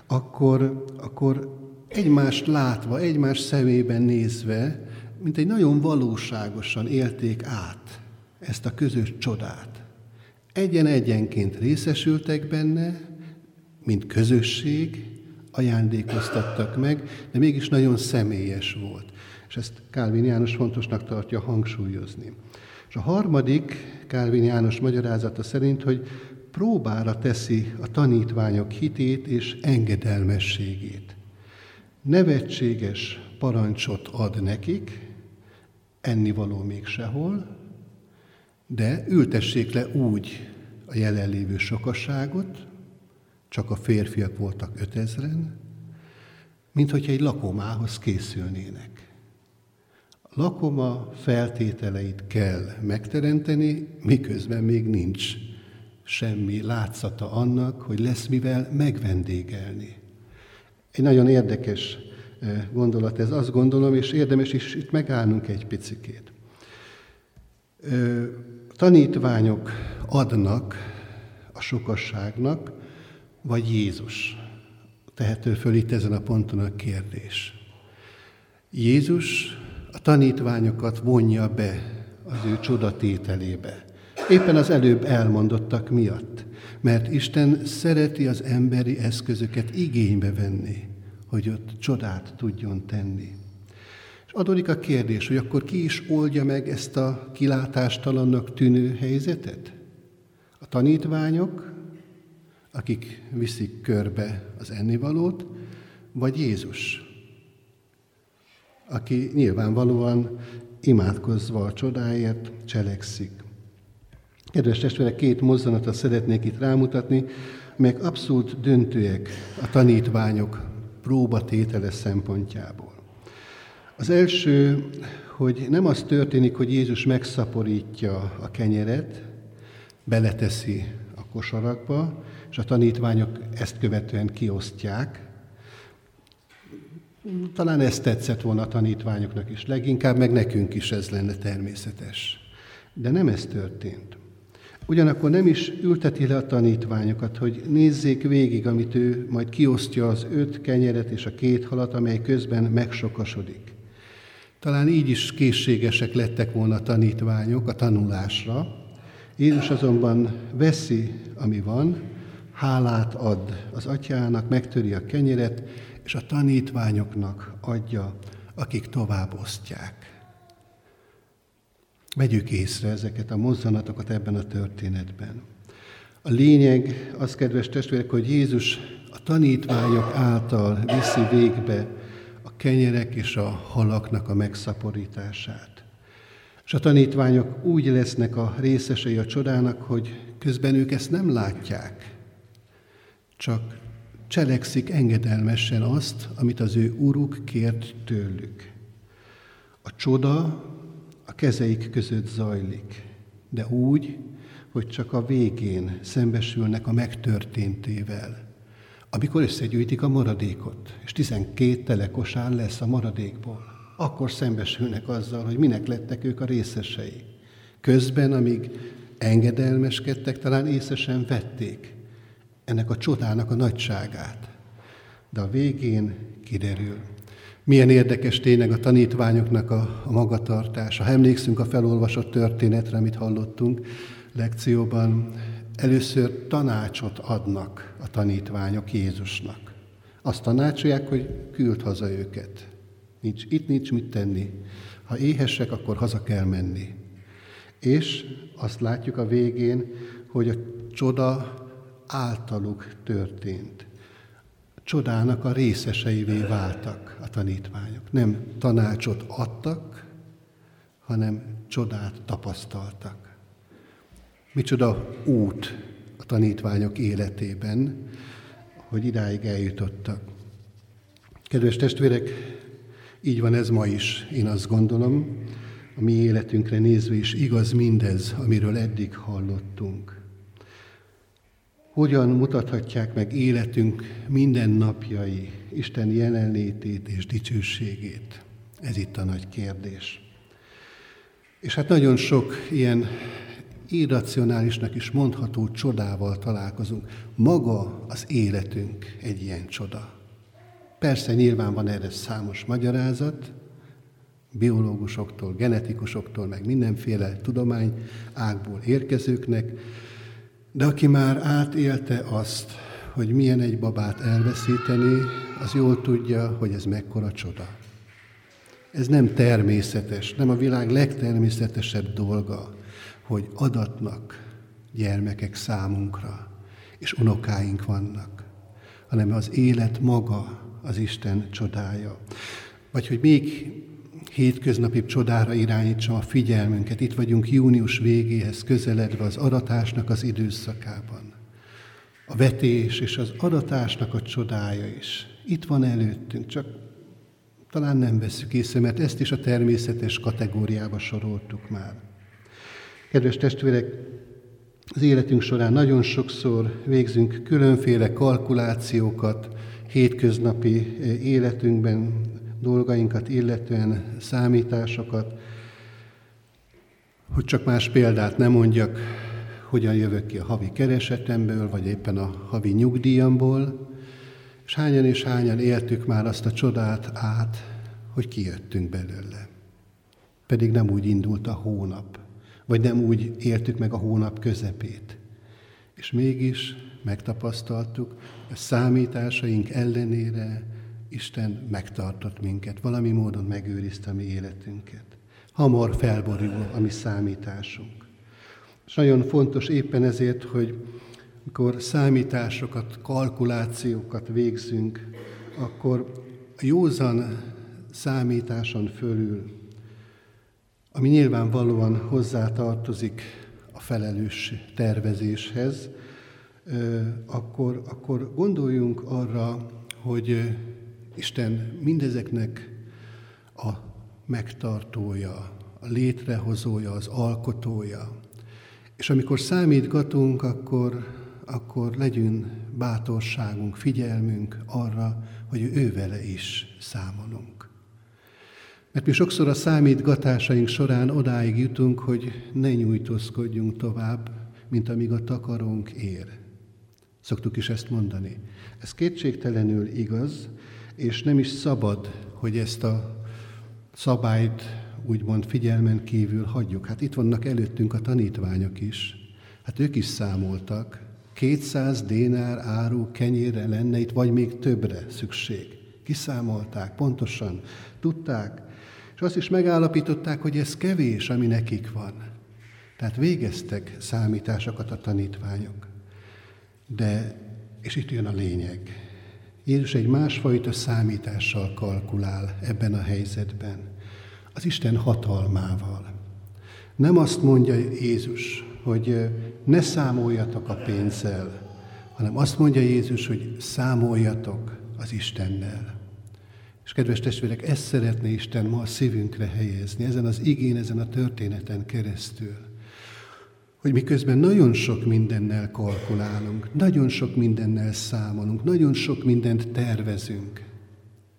akkor, akkor egymást látva, egymás szemében nézve, mint egy nagyon valóságosan élték át ezt a közös csodát. Egyen-egyenként részesültek benne, mint közösség, ajándékoztattak meg, de mégis nagyon személyes volt. És ezt Kálvin János fontosnak tartja hangsúlyozni. És a harmadik Kálvin János magyarázata szerint, hogy próbára teszi a tanítványok hitét és engedelmességét. Nevetséges parancsot ad nekik, ennivaló még sehol, de ültessék le úgy a jelenlévő sokasságot, csak a férfiak voltak ötezren, mint hogyha egy lakomához készülnének lakoma feltételeit kell megteremteni, miközben még nincs semmi látszata annak, hogy lesz mivel megvendégelni. Egy nagyon érdekes gondolat ez, azt gondolom, és érdemes is itt megállnunk egy picikét. Tanítványok adnak a sokasságnak, vagy Jézus? Tehető föl itt ezen a ponton a kérdés. Jézus a tanítványokat vonja be az ő csodatételébe. Éppen az előbb elmondottak miatt. Mert Isten szereti az emberi eszközöket igénybe venni, hogy ott csodát tudjon tenni. És adódik a kérdés, hogy akkor ki is oldja meg ezt a kilátástalannak tűnő helyzetet? A tanítványok, akik viszik körbe az ennivalót, vagy Jézus, aki nyilvánvalóan imádkozva a csodáért cselekszik. Kedves testvérek, két mozzanatot szeretnék itt rámutatni, amelyek abszolút döntőek a tanítványok próbatétele szempontjából. Az első, hogy nem az történik, hogy Jézus megszaporítja a kenyeret, beleteszi a kosarakba, és a tanítványok ezt követően kiosztják. Talán ez tetszett volna a tanítványoknak is, leginkább meg nekünk is ez lenne természetes. De nem ez történt. Ugyanakkor nem is ülteti le a tanítványokat, hogy nézzék végig, amit ő majd kiosztja az öt kenyeret és a két halat, amely közben megsokasodik. Talán így is készségesek lettek volna a tanítványok a tanulásra. Jézus azonban veszi, ami van, hálát ad az atyának, megtöri a kenyeret, és a tanítványoknak adja, akik tovább osztják. Vegyük észre ezeket a mozzanatokat ebben a történetben. A lényeg az, kedves testvérek, hogy Jézus a tanítványok által viszi végbe a kenyerek és a halaknak a megszaporítását. És a tanítványok úgy lesznek a részesei a csodának, hogy közben ők ezt nem látják, csak cselekszik engedelmesen azt, amit az ő uruk kért tőlük. A csoda kezeik között zajlik, de úgy, hogy csak a végén szembesülnek a megtörténtével, amikor összegyűjtik a maradékot, és 12 telekosán lesz a maradékból, akkor szembesülnek azzal, hogy minek lettek ők a részesei. Közben, amíg engedelmeskedtek, talán észesen vették ennek a csodának a nagyságát. De a végén kiderül, milyen érdekes tényleg a tanítványoknak a, a magatartás. Ha emlékszünk a felolvasott történetre, amit hallottunk lekcióban, először tanácsot adnak a tanítványok Jézusnak. Azt tanácsolják, hogy küld haza őket. Nincs, itt nincs mit tenni. Ha éhesek, akkor haza kell menni. És azt látjuk a végén, hogy a csoda általuk történt csodának a részeseivé váltak a tanítványok. Nem tanácsot adtak, hanem csodát tapasztaltak. Micsoda út a tanítványok életében, hogy idáig eljutottak. Kedves testvérek, így van ez ma is, én azt gondolom, a mi életünkre nézve is igaz mindez, amiről eddig hallottunk hogyan mutathatják meg életünk minden napjai Isten jelenlétét és dicsőségét? Ez itt a nagy kérdés. És hát nagyon sok ilyen irracionálisnak is mondható csodával találkozunk. Maga az életünk egy ilyen csoda. Persze nyilván van erre számos magyarázat, biológusoktól, genetikusoktól, meg mindenféle tudomány ágból érkezőknek, de aki már átélte azt, hogy milyen egy babát elveszíteni, az jól tudja, hogy ez mekkora csoda. Ez nem természetes, nem a világ legtermészetesebb dolga, hogy adatnak gyermekek számunkra, és unokáink vannak, hanem az élet maga az Isten csodája. Vagy hogy még hétköznapi csodára irányítsam a figyelmünket. Itt vagyunk június végéhez közeledve az aratásnak az időszakában. A vetés és az aratásnak a csodája is. Itt van előttünk, csak talán nem veszük észre, mert ezt is a természetes kategóriába soroltuk már. Kedves testvérek, az életünk során nagyon sokszor végzünk különféle kalkulációkat, hétköznapi életünkben, dolgainkat illetően, számításokat, hogy csak más példát nem mondjak, hogyan jövök ki a havi keresetemből, vagy éppen a havi nyugdíjamból, és hányan és hányan éltük már azt a csodát át, hogy kijöttünk belőle. Pedig nem úgy indult a hónap, vagy nem úgy éltük meg a hónap közepét. És mégis megtapasztaltuk, a számításaink ellenére Isten megtartott minket, valami módon megőrizte a mi életünket. Hamar felborul a mi számításunk. És nagyon fontos éppen ezért, hogy amikor számításokat, kalkulációkat végzünk, akkor a józan számításon fölül, ami nyilvánvalóan hozzátartozik a felelős tervezéshez, akkor, akkor gondoljunk arra, hogy Isten mindezeknek a megtartója, a létrehozója, az alkotója. És amikor számítgatunk, akkor, akkor legyünk bátorságunk, figyelmünk arra, hogy ő vele is számolunk. Mert mi sokszor a számítgatásaink során odáig jutunk, hogy ne nyújtózkodjunk tovább, mint amíg a takarónk ér. Szoktuk is ezt mondani. Ez kétségtelenül igaz, és nem is szabad, hogy ezt a szabályt úgymond figyelmen kívül hagyjuk. Hát itt vannak előttünk a tanítványok is. Hát ők is számoltak. 200 dénár áru kenyérre lenne itt, vagy még többre szükség. Kiszámolták, pontosan tudták, és azt is megállapították, hogy ez kevés, ami nekik van. Tehát végeztek számításokat a tanítványok. De, és itt jön a lényeg, Jézus egy másfajta számítással kalkulál ebben a helyzetben, az Isten hatalmával. Nem azt mondja Jézus, hogy ne számoljatok a pénzzel, hanem azt mondja Jézus, hogy számoljatok az Istennel. És kedves testvérek, ezt szeretné Isten ma a szívünkre helyezni, ezen az igén, ezen a történeten keresztül hogy miközben nagyon sok mindennel kalkulálunk, nagyon sok mindennel számolunk, nagyon sok mindent tervezünk,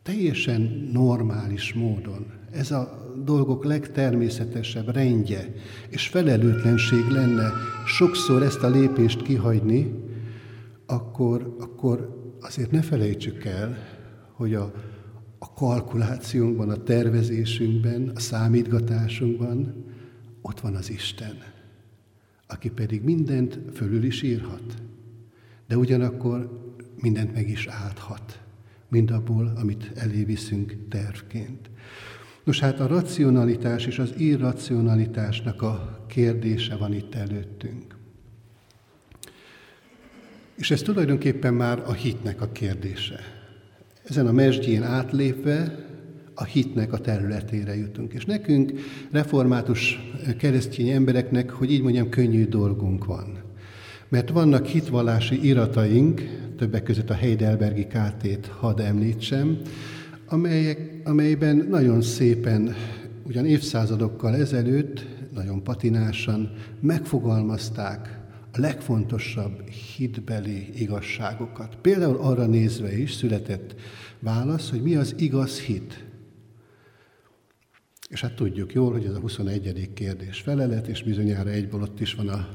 teljesen normális módon. Ez a dolgok legtermészetesebb rendje, és felelőtlenség lenne sokszor ezt a lépést kihagyni, akkor, akkor azért ne felejtsük el, hogy a, a kalkulációnkban, a tervezésünkben, a számítgatásunkban ott van az Isten aki pedig mindent fölül is írhat, de ugyanakkor mindent meg is áthat, mind abból, amit elé viszünk tervként. Nos hát a racionalitás és az irracionalitásnak a kérdése van itt előttünk. És ez tulajdonképpen már a hitnek a kérdése. Ezen a mesdjén átlépve a hitnek a területére jutunk. És nekünk, református keresztény embereknek, hogy így mondjam, könnyű dolgunk van. Mert vannak hitvallási irataink, többek között a Heidelbergi KT-t hadd említsem, amelyek, amelyben nagyon szépen, ugyan évszázadokkal ezelőtt, nagyon patinásan megfogalmazták a legfontosabb hitbeli igazságokat. Például arra nézve is született válasz, hogy mi az igaz hit. És hát tudjuk jól, hogy ez a 21. kérdés felelet, és bizonyára egyből ott is van a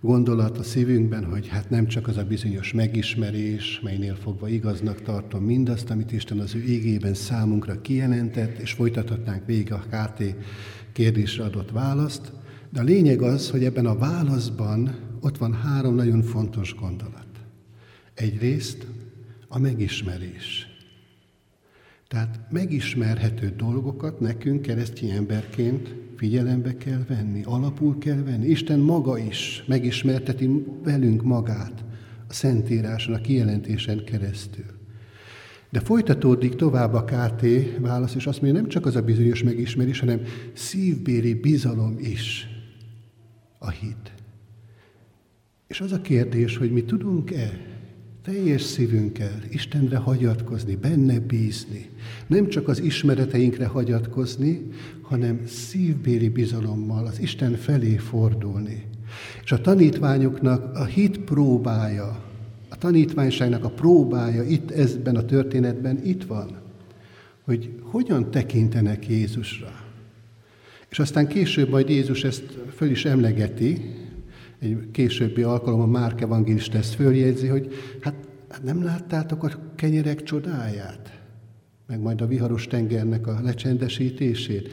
gondolat a szívünkben, hogy hát nem csak az a bizonyos megismerés, melynél fogva igaznak tartom mindazt, amit Isten az ő égében számunkra kijelentett, és folytathatnánk végig a KT kérdésre adott választ, de a lényeg az, hogy ebben a válaszban ott van három nagyon fontos gondolat. Egyrészt a megismerés. Tehát megismerhető dolgokat nekünk keresztény emberként figyelembe kell venni, alapul kell venni. Isten maga is megismerteti velünk magát a Szentíráson, a kijelentésen keresztül. De folytatódik tovább a KT válasz, és azt mondja, nem csak az a bizonyos megismerés, hanem szívbéli bizalom is a hit. És az a kérdés, hogy mi tudunk-e teljes szívünkkel Istenre hagyatkozni, benne bízni. Nem csak az ismereteinkre hagyatkozni, hanem szívbéli bizalommal az Isten felé fordulni. És a tanítványoknak a hit próbája, a tanítványságnak a próbája itt ezben a történetben itt van, hogy hogyan tekintenek Jézusra. És aztán később majd Jézus ezt föl is emlegeti, egy későbbi alkalommal Márk evangélista ezt följegyzi, hogy hát, nem láttátok a kenyerek csodáját, meg majd a viharos tengernek a lecsendesítését,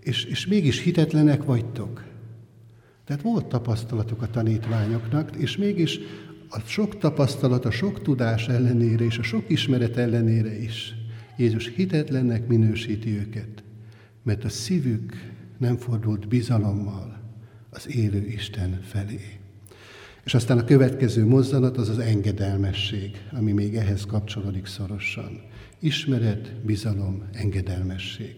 és, és mégis hitetlenek vagytok. Tehát volt tapasztalatok a tanítványoknak, és mégis a sok tapasztalat, a sok tudás ellenére és a sok ismeret ellenére is Jézus hitetlennek minősíti őket, mert a szívük nem fordult bizalommal az élő Isten felé. És aztán a következő mozzanat az az engedelmesség, ami még ehhez kapcsolódik szorosan. Ismeret, bizalom, engedelmesség.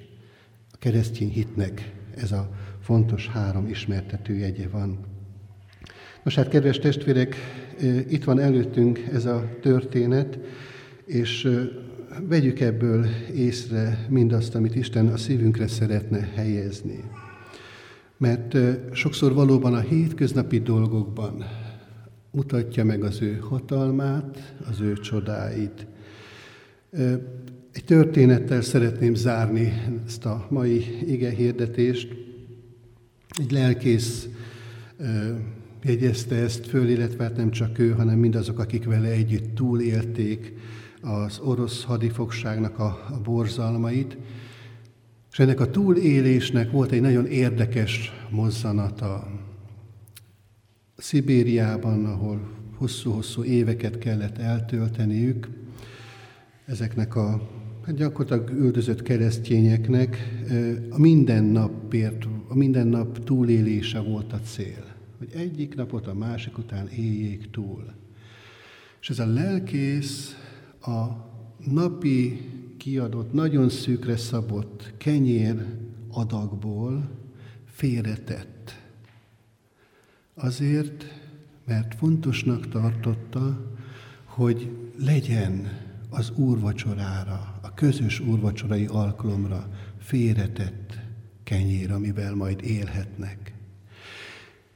A keresztény hitnek ez a fontos három ismertető jegye van. Nos hát, kedves testvérek, itt van előttünk ez a történet, és vegyük ebből észre mindazt, amit Isten a szívünkre szeretne helyezni. Mert sokszor valóban a hétköznapi dolgokban mutatja meg az ő hatalmát, az ő csodáit. Egy történettel szeretném zárni ezt a mai ige hirdetést. Egy lelkész jegyezte ezt föl, illetve hát nem csak ő, hanem mindazok, akik vele együtt túlélték az orosz hadifogságnak a, a borzalmait. És ennek a túlélésnek volt egy nagyon érdekes mozzanata. Szibériában, ahol hosszú-hosszú éveket kellett eltölteniük, ezeknek a hát gyakorlatilag üldözött keresztényeknek a mindennapért, a mindennap túlélése volt a cél. Hogy egyik napot a másik után éljék túl. És ez a lelkész a napi kiadott, nagyon szűkre szabott kenyér adagból félretett. Azért, mert fontosnak tartotta, hogy legyen az úrvacsorára, a közös úrvacsorai alkalomra félretett kenyér, amivel majd élhetnek.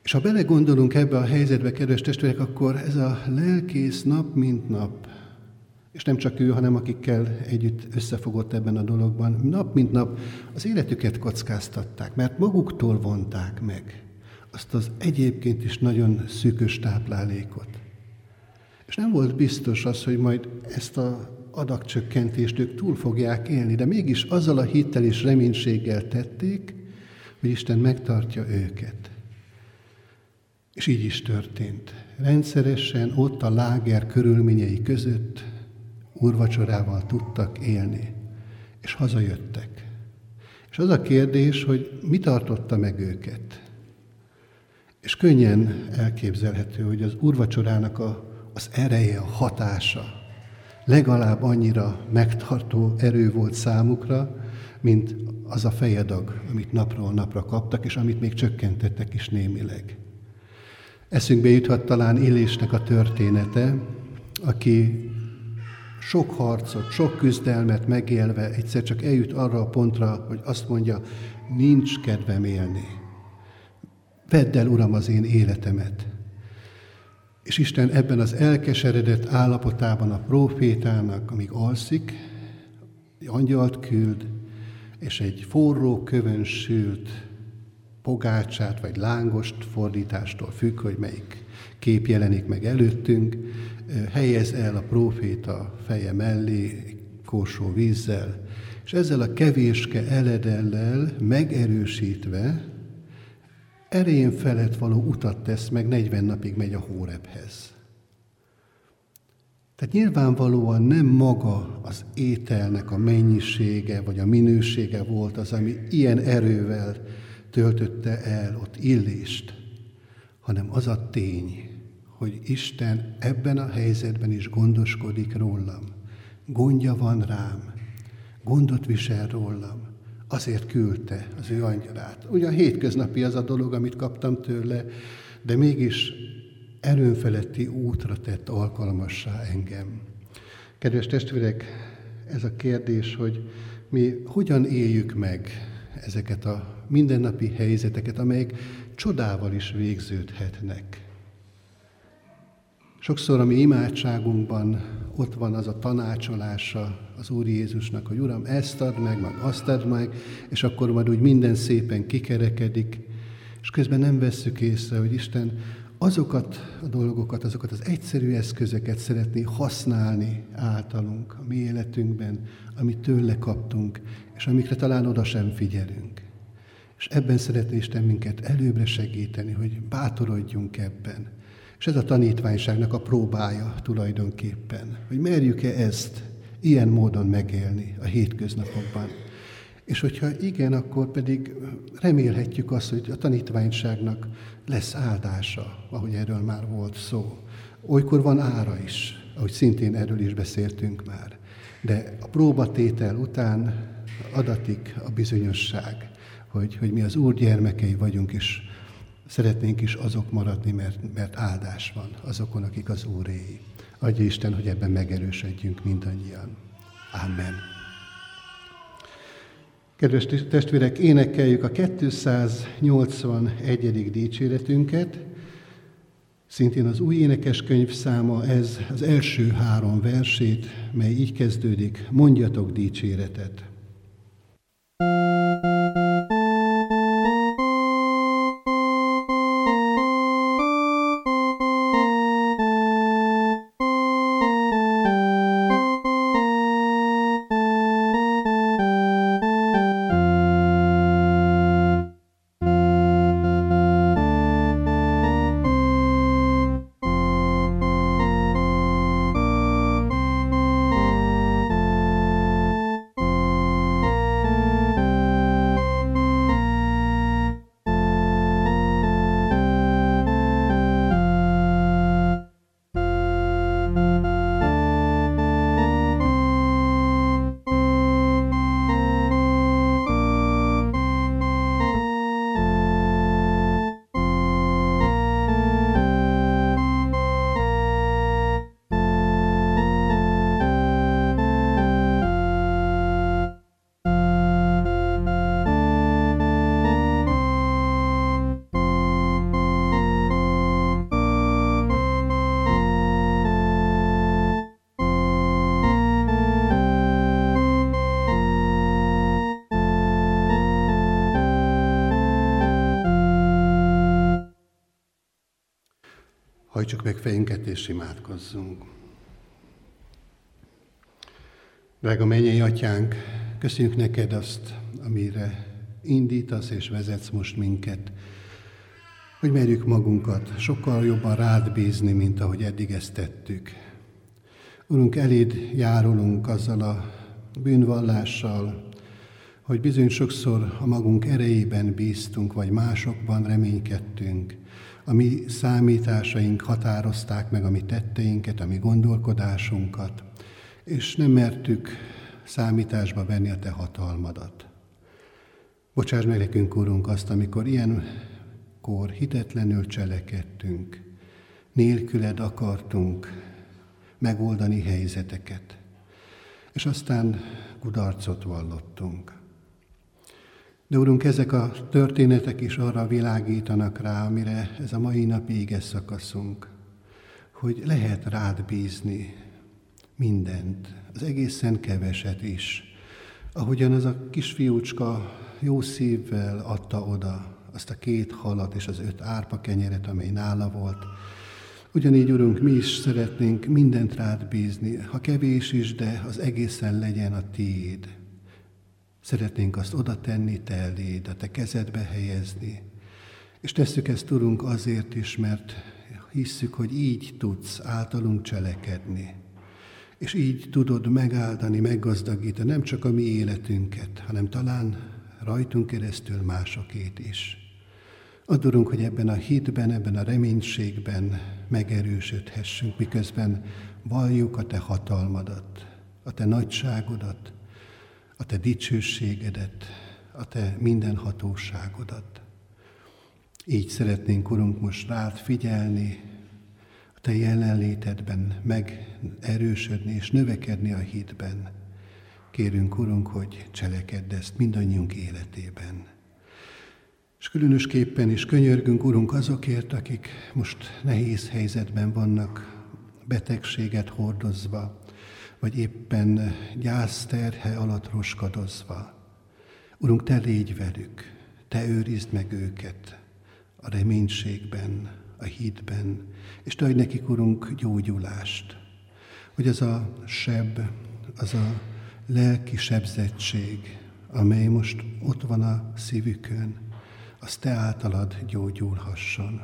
És ha belegondolunk ebbe a helyzetbe, kedves testvérek, akkor ez a lelkész nap mint nap és nem csak ő, hanem akikkel együtt összefogott ebben a dologban, nap mint nap az életüket kockáztatták, mert maguktól vonták meg azt az egyébként is nagyon szűkös táplálékot. És nem volt biztos az, hogy majd ezt a adagcsökkentést ők túl fogják élni, de mégis azzal a hittel és reménységgel tették, hogy Isten megtartja őket. És így is történt. Rendszeresen ott a láger körülményei között úrvacsorával tudtak élni, és hazajöttek. És az a kérdés, hogy mi tartotta meg őket. És könnyen elképzelhető, hogy az úrvacsorának a, az ereje, a hatása legalább annyira megtartó erő volt számukra, mint az a fejedag, amit napról napra kaptak, és amit még csökkentettek is némileg. Eszünkbe juthat talán Illésnek a története, aki sok harcot, sok küzdelmet megélve egyszer csak eljut arra a pontra, hogy azt mondja, nincs kedvem élni. Vedd el, Uram, az én életemet. És Isten ebben az elkeseredett állapotában a profétának, amíg alszik, egy angyalt küld, és egy forró kövön sült pogácsát vagy lángost fordítástól függ, hogy melyik kép jelenik meg előttünk, helyez el a próféta feje mellé korsó vízzel, és ezzel a kevéske eledellel megerősítve erején felett való utat tesz, meg 40 napig megy a Hórebhez. Tehát nyilvánvalóan nem maga az ételnek a mennyisége vagy a minősége volt az, ami ilyen erővel töltötte el ott illést, hanem az a tény, hogy Isten ebben a helyzetben is gondoskodik rólam. Gondja van rám, gondot visel rólam. Azért küldte az ő angyalát. Ugyan hétköznapi az a dolog, amit kaptam tőle, de mégis erőnfeletti útra tett alkalmassá engem. Kedves testvérek, ez a kérdés, hogy mi hogyan éljük meg ezeket a mindennapi helyzeteket, amelyek csodával is végződhetnek. Sokszor a mi imádságunkban ott van az a tanácsolása az Úr Jézusnak, hogy Uram, ezt add meg, meg azt add meg, és akkor majd úgy minden szépen kikerekedik, és közben nem vesszük észre, hogy Isten azokat a dolgokat, azokat az egyszerű eszközöket szeretné használni általunk a mi életünkben, amit tőle kaptunk, és amikre talán oda sem figyelünk. És ebben szeretné Isten minket előbbre segíteni, hogy bátorodjunk ebben. És ez a tanítványságnak a próbája tulajdonképpen, hogy merjük-e ezt ilyen módon megélni a hétköznapokban. És hogyha igen, akkor pedig remélhetjük azt, hogy a tanítványságnak lesz áldása, ahogy erről már volt szó. Olykor van ára is, ahogy szintén erről is beszéltünk már. De a próbatétel után adatik a bizonyosság, hogy, hogy mi az Úr gyermekei vagyunk, és szeretnénk is azok maradni, mert, mert áldás van azokon, akik az Úréi. Adja Isten, hogy ebben megerősödjünk mindannyian. Amen. Kedves testvérek, énekeljük a 281. dicséretünket. Szintén az új énekeskönyv száma ez az első három versét, mely így kezdődik, mondjatok dicséretet. Fejünket és imádkozzunk. Drága mennyei atyánk, köszönjük neked azt, amire indítasz és vezetsz most minket, hogy merjük magunkat sokkal jobban rád bízni, mint ahogy eddig ezt tettük. Urunk, eléd járulunk azzal a bűnvallással, hogy bizony sokszor a magunk erejében bíztunk, vagy másokban reménykedtünk, a mi számításaink határozták meg a mi tetteinket, a mi gondolkodásunkat, és nem mertük számításba venni a Te hatalmadat. Bocsáss meg nekünk, Úrunk, azt, amikor ilyen kor hitetlenül cselekedtünk, nélküled akartunk megoldani helyzeteket, és aztán kudarcot vallottunk. De Urunk, ezek a történetek is arra világítanak rá, amire ez a mai napi éges szakaszunk, hogy lehet rád bízni mindent, az egészen keveset is. Ahogyan az a kisfiúcska jó szívvel adta oda azt a két halat és az öt árpa kenyeret, amely nála volt. Ugyanígy, Urunk, mi is szeretnénk mindent rád bízni, ha kevés is, de az egészen legyen a tiéd. Szeretnénk azt oda tenni te eléd, a te kezedbe helyezni. És tesszük ezt, Urunk, azért is, mert hisszük, hogy így tudsz általunk cselekedni. És így tudod megáldani, meggazdagítani nem csak a mi életünket, hanem talán rajtunk keresztül másokét is. Adorunk, hogy ebben a hitben, ebben a reménységben megerősödhessünk, miközben valljuk a Te hatalmadat, a Te nagyságodat, a Te dicsőségedet, a Te mindenhatóságodat. Így szeretnénk, Urunk, most rád figyelni, a Te jelenlétedben megerősödni és növekedni a hitben. Kérünk, Urunk, hogy cselekedd ezt mindannyiunk életében. És különösképpen is könyörgünk, Urunk, azokért, akik most nehéz helyzetben vannak, betegséget hordozva, vagy éppen gyászterhe alatt roskadozva. Urunk, Te légy velük, Te őrizd meg őket a reménységben, a hídben, és Te adj nekik, Urunk, gyógyulást, hogy az a seb, az a lelki sebzettség, amely most ott van a szívükön, az Te általad gyógyulhasson.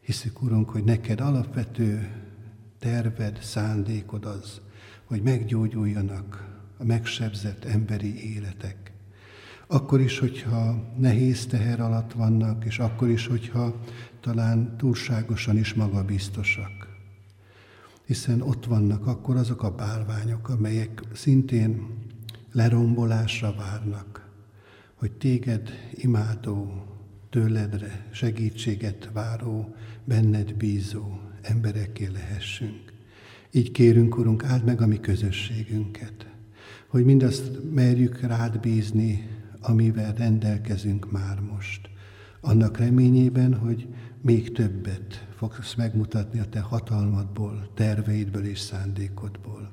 Hiszük, Urunk, hogy neked alapvető terved, szándékod az, hogy meggyógyuljanak a megsebzett emberi életek. Akkor is, hogyha nehéz teher alatt vannak, és akkor is, hogyha talán túlságosan is magabiztosak. Hiszen ott vannak akkor azok a bálványok, amelyek szintén lerombolásra várnak, hogy téged imádó, tőledre segítséget váró, benned bízó emberekké lehessünk. Így kérünk, Urunk, áld meg a mi közösségünket, hogy mindazt merjük rád bízni, amivel rendelkezünk már most. Annak reményében, hogy még többet fogsz megmutatni a te hatalmadból, terveidből és szándékodból.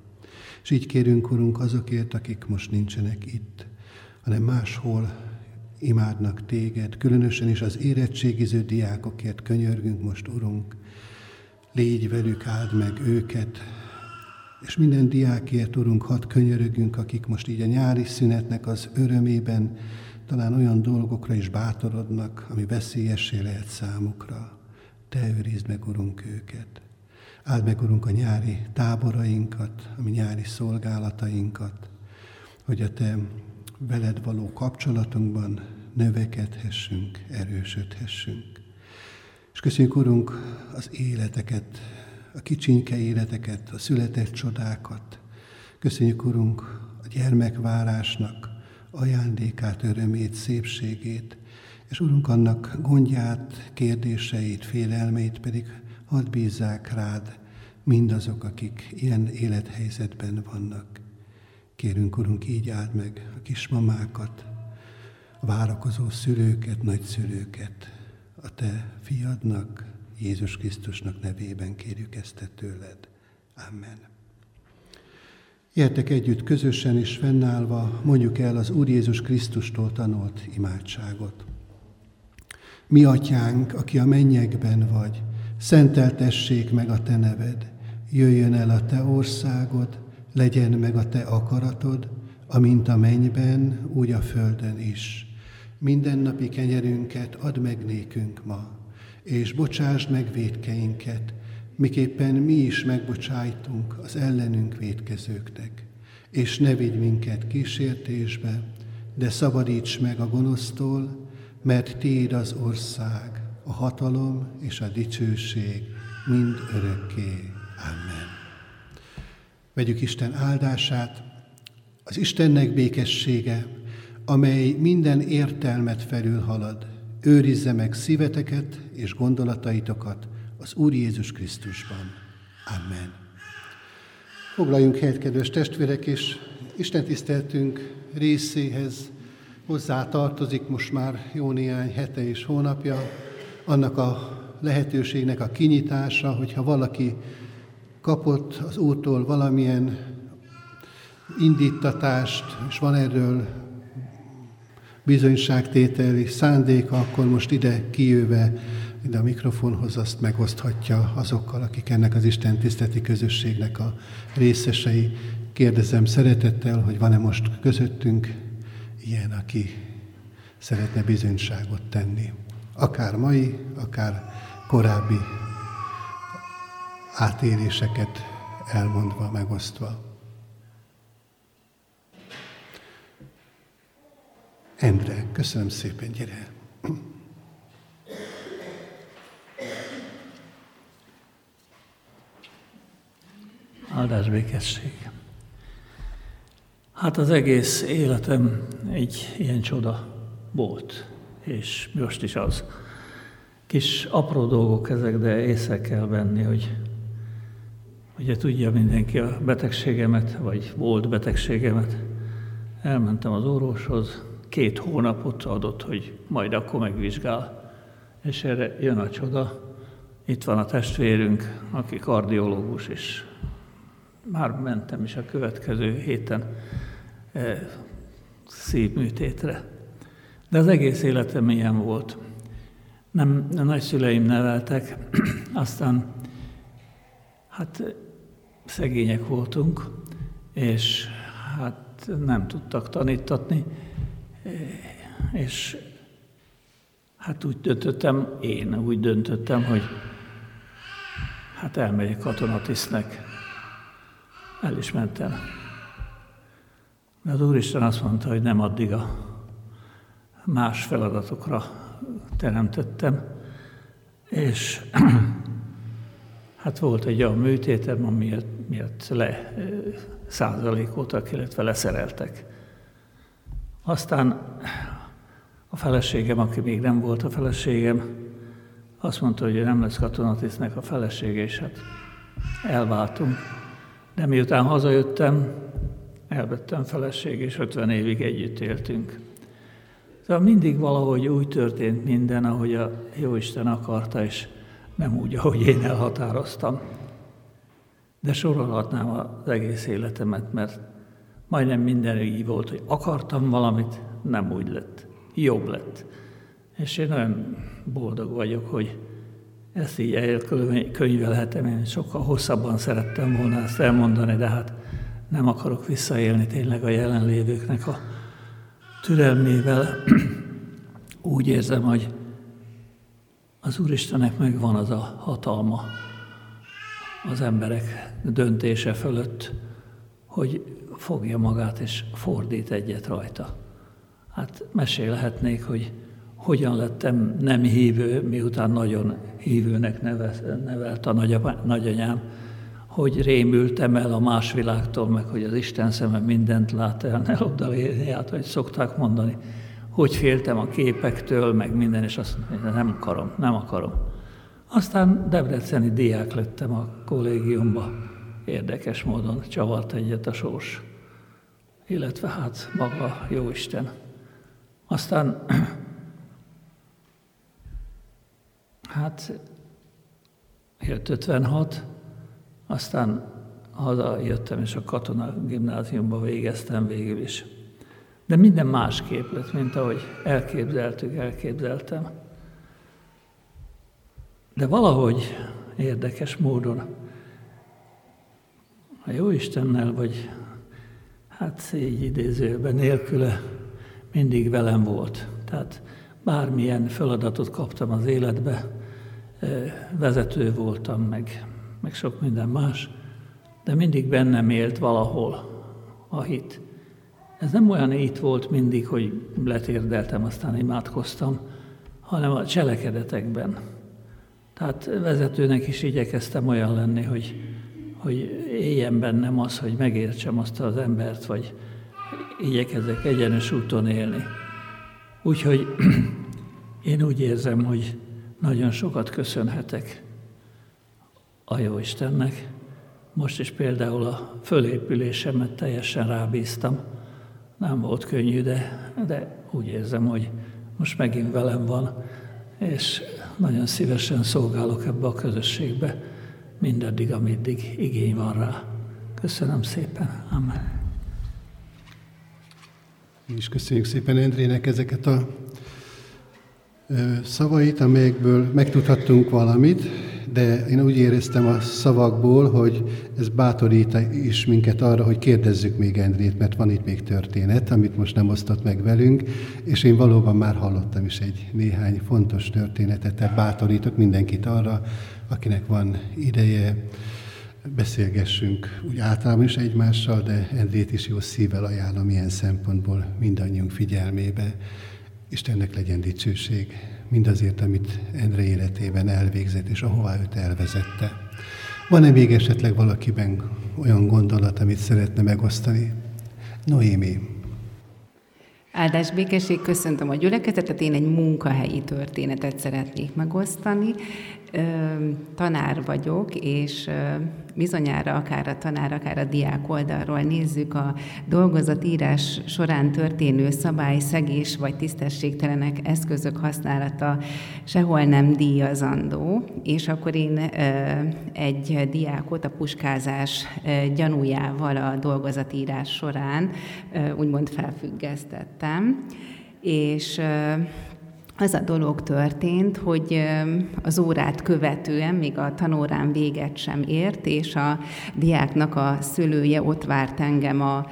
És így kérünk, Urunk, azokért, akik most nincsenek itt, hanem máshol imádnak téged, különösen is az érettségiző diákokért könyörgünk most, Urunk, légy velük, áld meg őket, és minden diákért, Urunk, hadd könyörögünk, akik most így a nyári szünetnek az örömében talán olyan dolgokra is bátorodnak, ami veszélyessé lehet számukra. Te őrizd meg, Urunk, őket. Áld meg, Urunk, a nyári táborainkat, a mi nyári szolgálatainkat, hogy a Te veled való kapcsolatunkban növekedhessünk, erősödhessünk. És köszönjük, Urunk, az életeket, a kicsinke életeket, a született csodákat. Köszönjük, Urunk, a gyermekvárásnak ajándékát, örömét, szépségét, és Urunk, annak gondját, kérdéseit, félelmeit pedig hadd bízzák rád mindazok, akik ilyen élethelyzetben vannak. Kérünk, Urunk, így áld meg a kismamákat, a várakozó szülőket, nagyszülőket, a Te fiadnak, Jézus Krisztusnak nevében kérjük ezt te tőled. Amen. Értek együtt közösen és fennállva, mondjuk el az Úr Jézus Krisztustól tanult imádságot. Mi atyánk, aki a mennyekben vagy, szenteltessék meg a te neved, jöjjön el a te országod, legyen meg a te akaratod, amint a mennyben, úgy a földön is. Mindennapi kenyerünket add meg nékünk ma, és bocsásd meg védkeinket, miképpen mi is megbocsájtunk az ellenünk védkezőknek. És ne vigy minket kísértésbe, de szabadíts meg a gonosztól, mert Tiéd az ország, a hatalom és a dicsőség mind örökké. Amen. Vegyük Isten áldását, az Istennek békessége, amely minden értelmet felülhalad, őrizze meg szíveteket és gondolataitokat az Úr Jézus Krisztusban. Amen. Foglaljunk helyet, kedves testvérek, és Isten tiszteltünk részéhez hozzá tartozik most már jó néhány hete és hónapja annak a lehetőségnek a kinyitása, hogyha valaki kapott az Úrtól valamilyen indítatást, és van erről bizonyságtételi szándéka, akkor most ide kijöve, ide a mikrofonhoz azt megoszthatja azokkal, akik ennek az Isten tiszteti közösségnek a részesei. Kérdezem szeretettel, hogy van-e most közöttünk ilyen, aki szeretne bizonyságot tenni. Akár mai, akár korábbi átéléseket elmondva, megosztva. Endre, köszönöm szépen, gyere! Áldás békesség. Hát az egész életem egy ilyen csoda volt, és most is az. Kis apró dolgok ezek, de észre kell venni, hogy ugye tudja mindenki a betegségemet, vagy volt betegségemet. Elmentem az orvoshoz, két hónapot adott, hogy majd akkor megvizsgál. És erre jön a csoda, Itt van a testvérünk, aki kardiológus, és már mentem is a következő héten e, szívműtétre. De az egész életem ilyen volt. Nem, a nagyszüleim neveltek, aztán hát szegények voltunk, és hát nem tudtak tanítatni, és hát úgy döntöttem, én úgy döntöttem, hogy hát elmegyek katonatisztnek. El is mentem. De az Úristen azt mondta, hogy nem addig a más feladatokra teremtettem, és hát volt egy olyan műtétem, amiért miért le százalékot, illetve leszereltek. Aztán a feleségem, aki még nem volt a feleségem, azt mondta, hogy nem lesz katonatisztnek a felesége, és hát elváltunk. De miután hazajöttem, elvettem feleség, és 50 évig együtt éltünk. Szóval mindig valahogy úgy történt minden, ahogy a Jóisten akarta, és nem úgy, ahogy én elhatároztam. De sorolhatnám az egész életemet, mert majdnem minden így volt, hogy akartam valamit, nem úgy lett. Jobb lett. És én nagyon boldog vagyok, hogy ezt így elkönyvelhetem. Én sokkal hosszabban szerettem volna ezt elmondani, de hát nem akarok visszaélni tényleg a jelenlévőknek a türelmével. Úgy érzem, hogy az Úristenek megvan az a hatalma az emberek döntése fölött, hogy fogja magát és fordít egyet rajta. Hát mesélhetnék, hogy hogyan lettem nem hívő, miután nagyon hívőnek nevelt a nagyanyám, hogy rémültem el a más világtól, meg hogy az Isten szeme mindent lát el, ne odaléni át, hogy szokták mondani, hogy féltem a képektől, meg minden, és azt mondtam, nem akarom, nem akarom. Aztán debreceni diák lettem a kollégiumba, érdekes módon csavart egyet a sors, illetve hát maga Jóisten. Aztán hát jött 56, aztán hazajöttem, és a katona gimnáziumba végeztem végül is. De minden másképp lett, mint ahogy elképzeltük, elképzeltem. De valahogy érdekes módon a jó Istennel, vagy hát így idézőben nélküle mindig velem volt. Tehát bármilyen feladatot kaptam az életbe, vezető voltam, meg, meg sok minden más, de mindig bennem élt valahol a hit. Ez nem olyan itt volt mindig, hogy letérdeltem, aztán imádkoztam, hanem a cselekedetekben. Tehát vezetőnek is igyekeztem olyan lenni, hogy, hogy éljen bennem az, hogy megértsem azt az embert, vagy igyekezek egyenes úton élni. Úgyhogy én úgy érzem, hogy nagyon sokat köszönhetek a jó Istennek. Most is például a fölépülésemet teljesen rábíztam. Nem volt könnyű, de, de úgy érzem, hogy most megint velem van, és nagyon szívesen szolgálok ebbe a közösségbe, mindaddig, ameddig igény van rá. Köszönöm szépen. Amen. Is köszönjük szépen Endrének ezeket a szavait, amelyekből megtudhattunk valamit, de én úgy éreztem a szavakból, hogy ez bátorít is minket arra, hogy kérdezzük még Endrét, mert van itt még történet, amit most nem osztott meg velünk, és én valóban már hallottam is egy néhány fontos történetet, tehát bátorítok mindenkit arra, akinek van ideje, beszélgessünk úgy általában is egymással, de Endrét is jó szívvel ajánlom ilyen szempontból mindannyiunk figyelmébe. Istennek legyen dicsőség mindazért, amit Endre életében elvégzett, és ahová őt elvezette. Van-e még esetleg valakiben olyan gondolat, amit szeretne megosztani? Noémi. Áldás békesség, köszöntöm a gyülekezetet, én egy munkahelyi történetet szeretnék megosztani. Tanár vagyok, és bizonyára akár a tanár, akár a diák oldalról nézzük, a dolgozatírás során történő szabályszegés vagy tisztességtelenek eszközök használata sehol nem díjazandó, és akkor én egy diákot a puskázás gyanújával a dolgozatírás során úgymond felfüggesztettem, és az a dolog történt, hogy az órát követően még a tanórán véget sem ért, és a diáknak a szülője ott várt engem a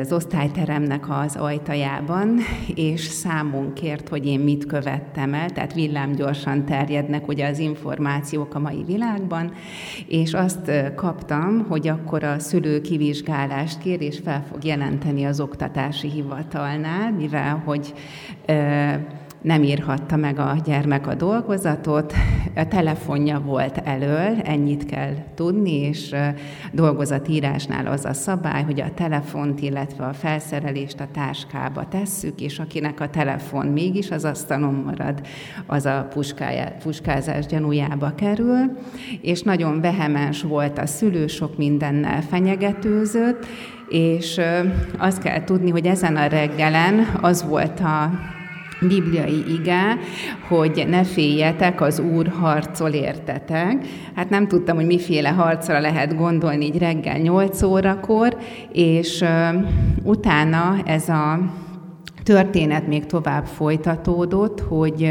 az osztályteremnek az ajtajában, és számon kért, hogy én mit követtem el, tehát villámgyorsan terjednek ugye az információk a mai világban, és azt kaptam, hogy akkor a szülő kivizsgálást kér, és fel fog jelenteni az oktatási hivatalnál, mivel hogy nem írhatta meg a gyermek a dolgozatot, a telefonja volt elől, ennyit kell tudni, és dolgozatírásnál az a szabály, hogy a telefont, illetve a felszerelést a táskába tesszük, és akinek a telefon mégis az asztalon marad, az a puskázás gyanújába kerül, és nagyon vehemens volt a szülő, sok mindennel fenyegetőzött, és azt kell tudni, hogy ezen a reggelen az volt a bibliai ige, hogy ne féljetek, az Úr harcol értetek. Hát nem tudtam, hogy miféle harcra lehet gondolni így reggel 8 órakor, és uh, utána ez a történet még tovább folytatódott, hogy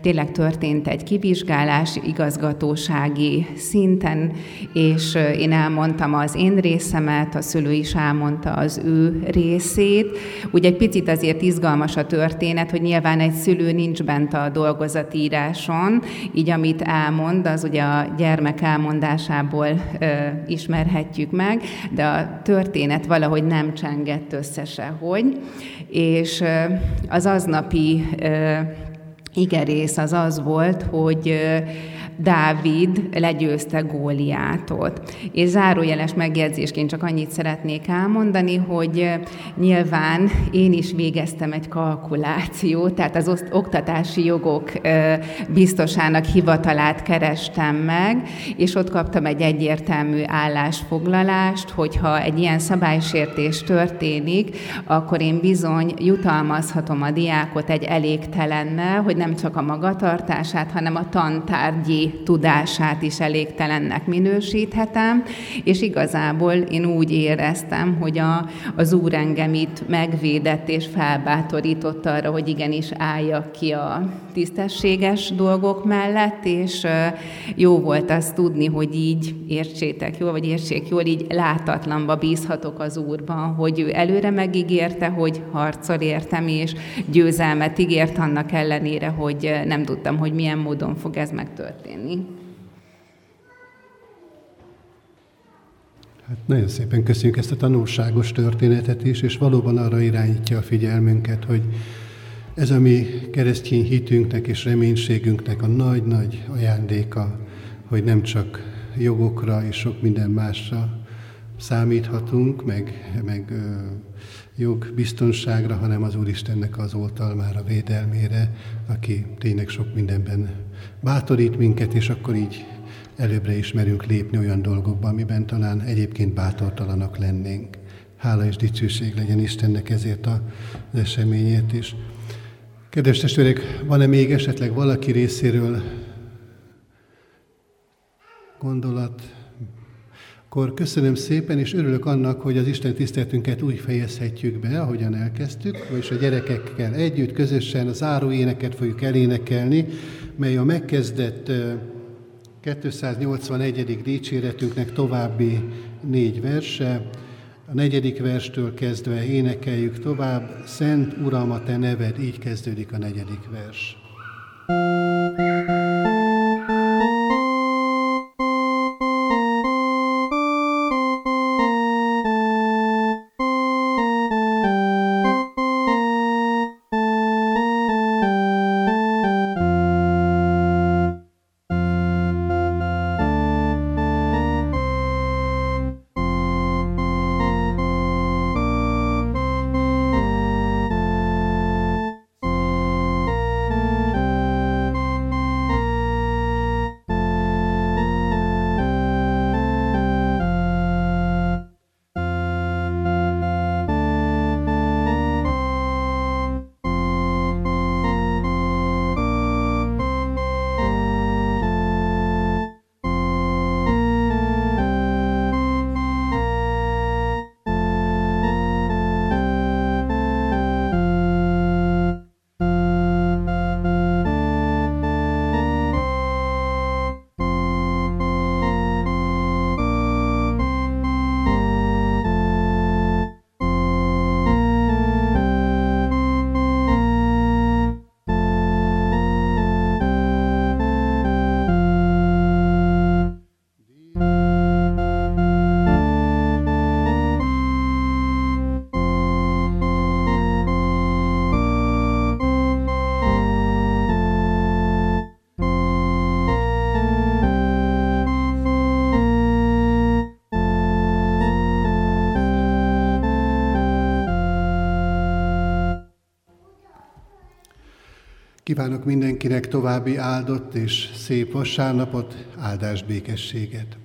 tényleg történt egy kivizsgálás igazgatósági szinten, és én elmondtam az én részemet, a szülő is elmondta az ő részét. Ugye egy picit azért izgalmas a történet, hogy nyilván egy szülő nincs bent a dolgozatíráson, így amit elmond, az ugye a gyermek elmondásából ö, ismerhetjük meg, de a történet valahogy nem csengett össze sehogy, és az aznapi igerész az az volt, hogy Dávid legyőzte Góliátot. És zárójeles megjegyzésként csak annyit szeretnék elmondani, hogy nyilván én is végeztem egy kalkulációt, tehát az oktatási jogok biztosának hivatalát kerestem meg, és ott kaptam egy egyértelmű állásfoglalást, hogyha egy ilyen szabálysértés történik, akkor én bizony jutalmazhatom a diákot egy elégtelennel, hogy nem csak a magatartását, hanem a tantárgyi tudását is elégtelennek minősíthetem, és igazából én úgy éreztem, hogy a, az Úr engem itt megvédett és felbátorított arra, hogy igenis álljak ki a tisztességes dolgok mellett, és jó volt azt tudni, hogy így értsétek jól, vagy értsék jól, így látatlanba bízhatok az Úrban, hogy ő előre megígérte, hogy harcol értem, és győzelmet ígért annak ellenére, hogy nem tudtam, hogy milyen módon fog ez megtörténni tenni. Hát nagyon szépen köszönjük ezt a tanulságos történetet is, és valóban arra irányítja a figyelmünket, hogy ez a mi keresztény hitünknek és reménységünknek a nagy-nagy ajándéka, hogy nem csak jogokra és sok minden másra számíthatunk, meg, meg jogbiztonságra, hanem az Úristennek az oltalmára, védelmére, aki tényleg sok mindenben bátorít minket, és akkor így előbbre is merünk lépni olyan dolgokba, amiben talán egyébként bátortalanak lennénk. Hála és dicsőség legyen Istennek ezért az eseményért is. Kedves testvérek, van-e még esetleg valaki részéről gondolat, akkor köszönöm szépen, és örülök annak, hogy az Isten tiszteltünket úgy fejezhetjük be, ahogyan elkezdtük, vagyis a gyerekekkel együtt, közösen a záró éneket fogjuk elénekelni, mely a megkezdett 281. dicséretünknek további négy verse. A negyedik verstől kezdve énekeljük tovább, Szent Uram, a Te neved, így kezdődik a negyedik vers. Kívánok mindenkinek további áldott és szép vasárnapot, áldás békességet!